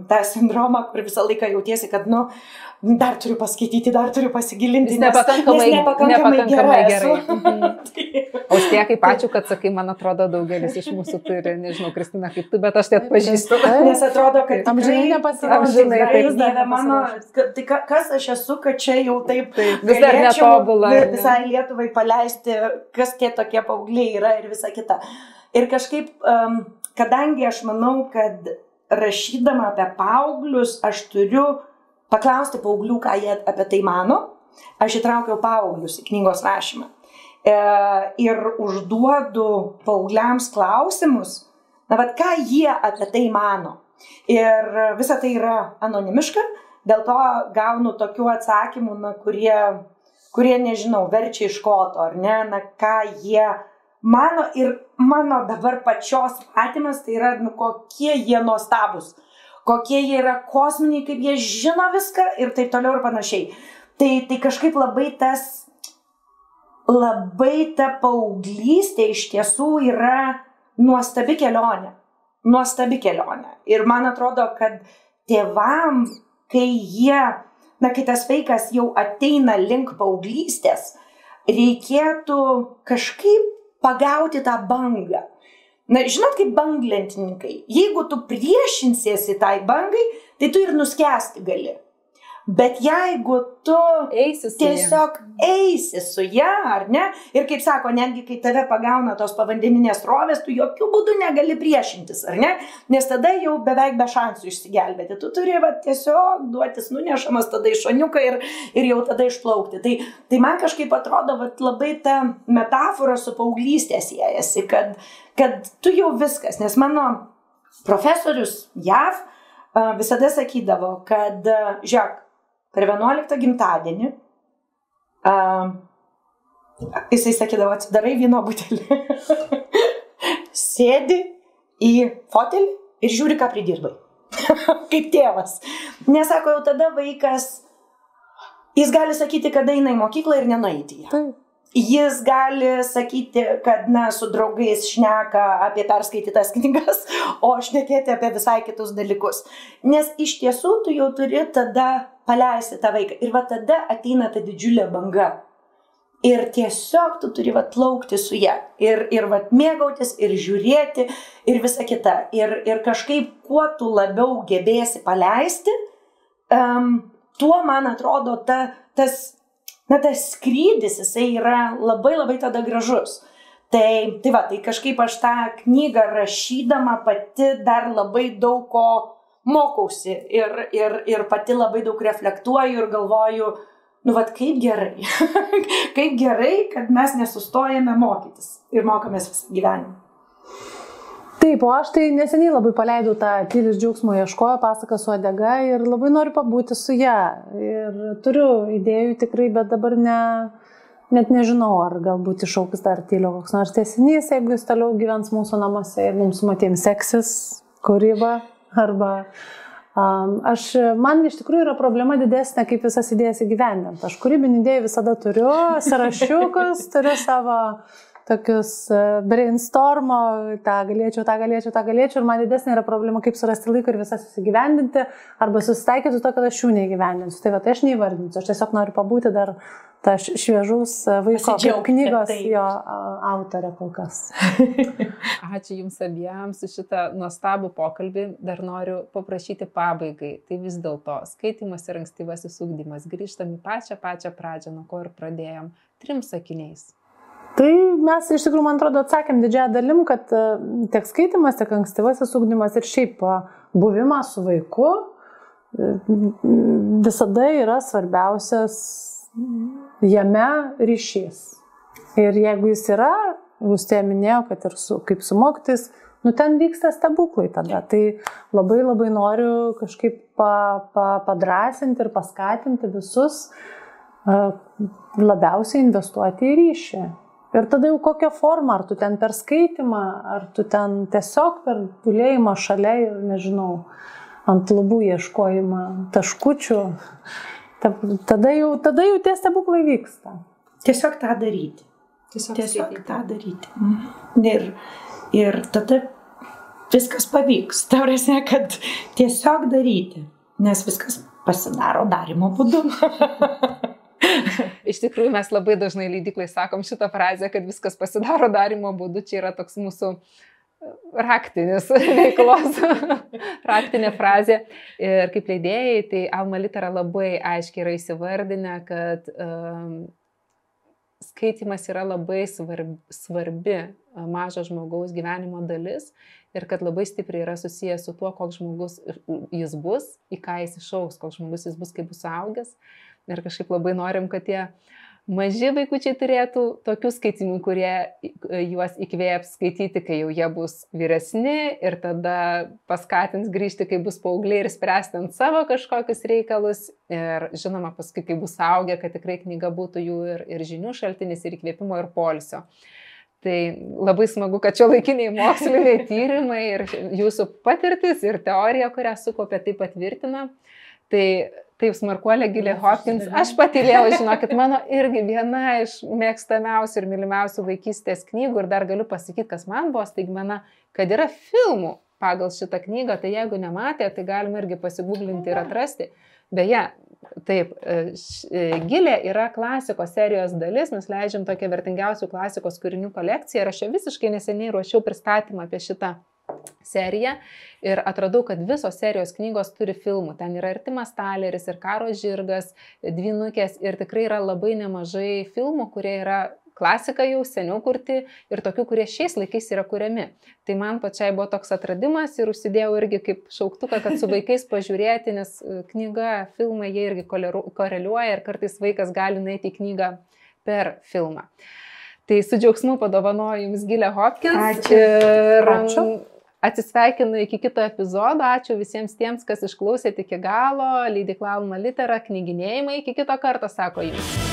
B: tą sindromą, kur visą laiką jautiesi, kad, nu, dar turiu paskaityti, dar turiu pasigilinti.
C: Jis nepakankamai,
B: nes nepakankamai,
C: nepakankamai
B: gera
C: gerai. Mhm. <laughs> O tie, kaip ačiū, kad sakai, man atrodo, daugelis iš mūsų turi, nežinau, Kristina, kaip tu, bet aš tai atpažįstu.
B: Nes atrodo, kad
A: Amžinai.
C: Amžinai,
B: Tikrai,
C: taip.
B: Dieve mano, kad- tai ka- kas aš esu, kad čia jau taip
C: Taip, vis dar
B: galėčiau
C: netobula. ar ne?
B: Visai Lietuvai paleisti, kas tie tokie paaugliai yra ir visa kita. Ir kažkaip, um, kadangi aš manau, kad rašydama apie paauglius, aš turiu paklausti paauglių, ką jie apie tai mano, aš įtraukiau paauglius į knygos rašymą. E, ir užduodu paaugliams klausimus, na, vad ką jie apie tai mano. Ir visa tai yra anonimiška, dėl to gaunu tokių atsakymų, na, kurie, kurie, nežinau, verčia iš koto, ar ne, na, ką jie mano ir mano dabar pačios matymas, tai yra, nu, kokie jie nuostabus, kokie jie yra kosminiai, kaip jie žino viską ir taip toliau ir panašiai. Tai, tai kažkaip labai tas, labai ta paauglystė iš tiesų yra nuostabi kelionė. Nuostabi kelionė. Ir man atrodo, kad tėvam, kai jie, na, kai tas vaikas jau ateina link paauglystės, reikėtų kažkaip pagauti tą bangą. Na, žinot, kaip banglentininkai, jeigu tu priešinsiesi tai bangai, tai tu ir nuskesti gali. Bet jeigu tu
C: Eisi
B: tiesiog eisi su ją, ar ne? Ir kaip sako, netgi kai tave pagauna tos povandeninės rovės, tu jokių būdų negali priešintis, ar ne? Nes tada jau beveik be šansų išsigelbėti. Tu turi va, tiesiog duotis nunešamas tada iš šoniuką ir, ir jau tada išplaukti. Tai, tai man kažkaip atrodo, va, labai ta metafora su paauglystė siejasi, kad, kad tu jau viskas, nes mano profesorius JAV visada sakydavo, kad, žiūrėk, per 11 gimtadienį uh, jisai sakydavo, atsidarai vyno butelį, <laughs> sėdi į fotelį ir žiūri, ką pridirbai. <laughs> Kaip tėvas. Nesako, jau tada vaikas, jis gali sakyti, kada eina į mokyklą ir nenueiti. ją.
A: Taip.
B: Jis gali sakyti, kad, na, su draugais šneka apie perskaitytas knygas, <laughs> o šnekėti apie visai kitus dalykus. Nes iš tiesų tu jau turi tada paleisti tą vaiką. Ir va tada ateina ta didžiulė banga. Ir tiesiog tu turi vat plaukti su ją. Ir, ir vat mėgautis, ir žiūrėti, ir visa kita. Ir, ir kažkaip, kuo tu labiau gebėsi paleisti, um, tuo, man atrodo, ta, tas na, tas skrydis, jisai yra labai labai tada gražus. Tai, tai va, tai kažkaip aš tą knygą rašydama pati dar labai daug ko mokausi ir, ir, ir pati labai daug reflektuoju ir galvoju, nu, vad kaip gerai, <laughs> kaip gerai, kad mes nesustojame mokytis ir mokomės visą gyvenimą.
A: Taip, o aš tai neseniai labai paleidau tą tylis džiaugsmo ieškojo pasaką su odega ir labai noriu pabūti su ją. Ir turiu idėjų tikrai, bet dabar ne, net nežinau, ar galbūt išauks dar tylio koks nors tiesinys, jeigu jis toliau gyvens mūsų namuose ir mums matėm seksis kūryba arba, Aš, man iš tikrųjų yra problema didesnė, kaip visas idėjas įgyvendinti. Aš kūrybinį idėją visada turiu, sąrašiukus, turiu savo tokius e, brainstormo, tą galėčiau, tą galėčiau, tą galėčiau ir man didesnė yra problema, kaip surasti laiko ir visas įsigyvendinti arba susitaikyti su to, kad aš jų neįgyvendinsiu. Tai va, tai aš neįvardinsiu, aš tiesiog noriu pabūti dar tą šviežus e, vaiko knygos taip. jo autorė kol kas. <laughs>
C: Ačiū Jums abiems už šitą nuostabų pokalbį. Dar noriu paprašyti pabaigai. Tai vis dėlto skaitimas ir ankstyvasis ūkdymas. Grįžtam į pačią pačią pradžią, nuo ko ir pradėjom. Trim sakiniais.
A: Tai mes iš tikrųjų, man atrodo, atsakėm didžiąją dalim, kad e, tiek skaitimas, tiek ankstyvasis ūkdymas ir šiaip e, buvimas su vaiku e, visada yra svarbiausias jame ryšys. Ir jeigu jis yra, jūs tie minėjau, kad ir su, kaip su mokytis, nu ten vyksta stebuklai tada. Tai labai labai noriu kažkaip pa, pa, padrasinti ir paskatinti visus labiausiai investuoti į ryšį. Ir tada jau kokią formą, ar tu ten per skaitimą, ar tu ten tiesiog per pulėjimą šalia ir, nežinau, ant lubų ieškojimą taškučių, tada jau, tada jau tie stebuklai vyksta.
B: Tiesiog tą daryti. Tiesiog, tiesiog tą daryti. Mhm. Ir, ir tada viskas pavyks. Taurėsne, kad tiesiog daryti, nes viskas pasidaro darimo būdu. <laughs>
C: Iš tikrųjų, mes labai dažnai leidiklai sakom šitą frazę, kad viskas pasidaro darimo būdu, čia yra toks mūsų e, raktinis <laughs> veiklos, raktinė frazė. Ir kaip leidėjai, tai Alma Litera labai aiškiai yra įsivardinę, kad um, skaitimas yra labai svarbi, svarbi mažo žmogaus gyvenimo dalis ir kad labai stipriai yra susijęs su tuo, koks žmogus jis bus, į ką jis išauks, koks žmogus jis bus, kai bus augęs. Ir kažkaip labai norim, kad tie maži vaikučiai turėtų tokių skaitinių, kurie juos įkvėps skaityti, kai jau jie bus vyresni ir tada paskatins grįžti, kai bus paaugliai ir spręsti ant savo kažkokius reikalus. Ir žinoma, paskui, kai bus augę, kad tikrai knyga būtų jų ir, ir žinių šaltinis, ir įkvėpimo, ir polsio. Tai labai smagu, kad čia laikiniai moksliniai <laughs> tyrimai ir jūsų patirtis ir teorija, kurią sukopė, tai patvirtina. Tai Taip, smarkuolė Gilė Hopkins. Aš patylėjau, <laughs> žinokit, mano irgi viena iš mėgstamiausių ir mylimiausių vaikystės knygų ir dar galiu pasakyti, kas man buvo staigmena, kad yra filmų pagal šitą knygą, tai jeigu nematė, tai galima irgi pasigūglinti ir atrasti. Beje, taip, e, e, Gilė yra klasikos serijos dalis, mes leidžiam tokią vertingiausių klasikos kūrinių kolekciją ir aš čia visiškai neseniai ruošiau pristatymą apie šitą seriją ir atradau, kad visos serijos knygos turi filmų. Ten yra ir Timas Taleris, ir Karo žirgas, Dvinukės ir tikrai yra labai nemažai filmų, kurie yra klasika jau seniau kurti ir tokių, kurie šiais laikais yra kuriami. Tai man pačiai buvo toks atradimas ir užsidėjau irgi kaip šauktuką, kad su vaikais <laughs> pažiūrėti, nes e, knyga, filmai jie irgi koreliuoja ir kartais vaikas gali nueiti į knygą per filmą. Tai su džiaugsmu padovanoju Jums Gilę Hopkins.
B: Ačiū. Ir Ačiū.
C: Atsisveikinu iki kito epizodo. Ačiū visiems tiems, kas išklausėte iki galo. Leidikla Alma Litera, knyginėjimai. Iki kito karto, sako jums.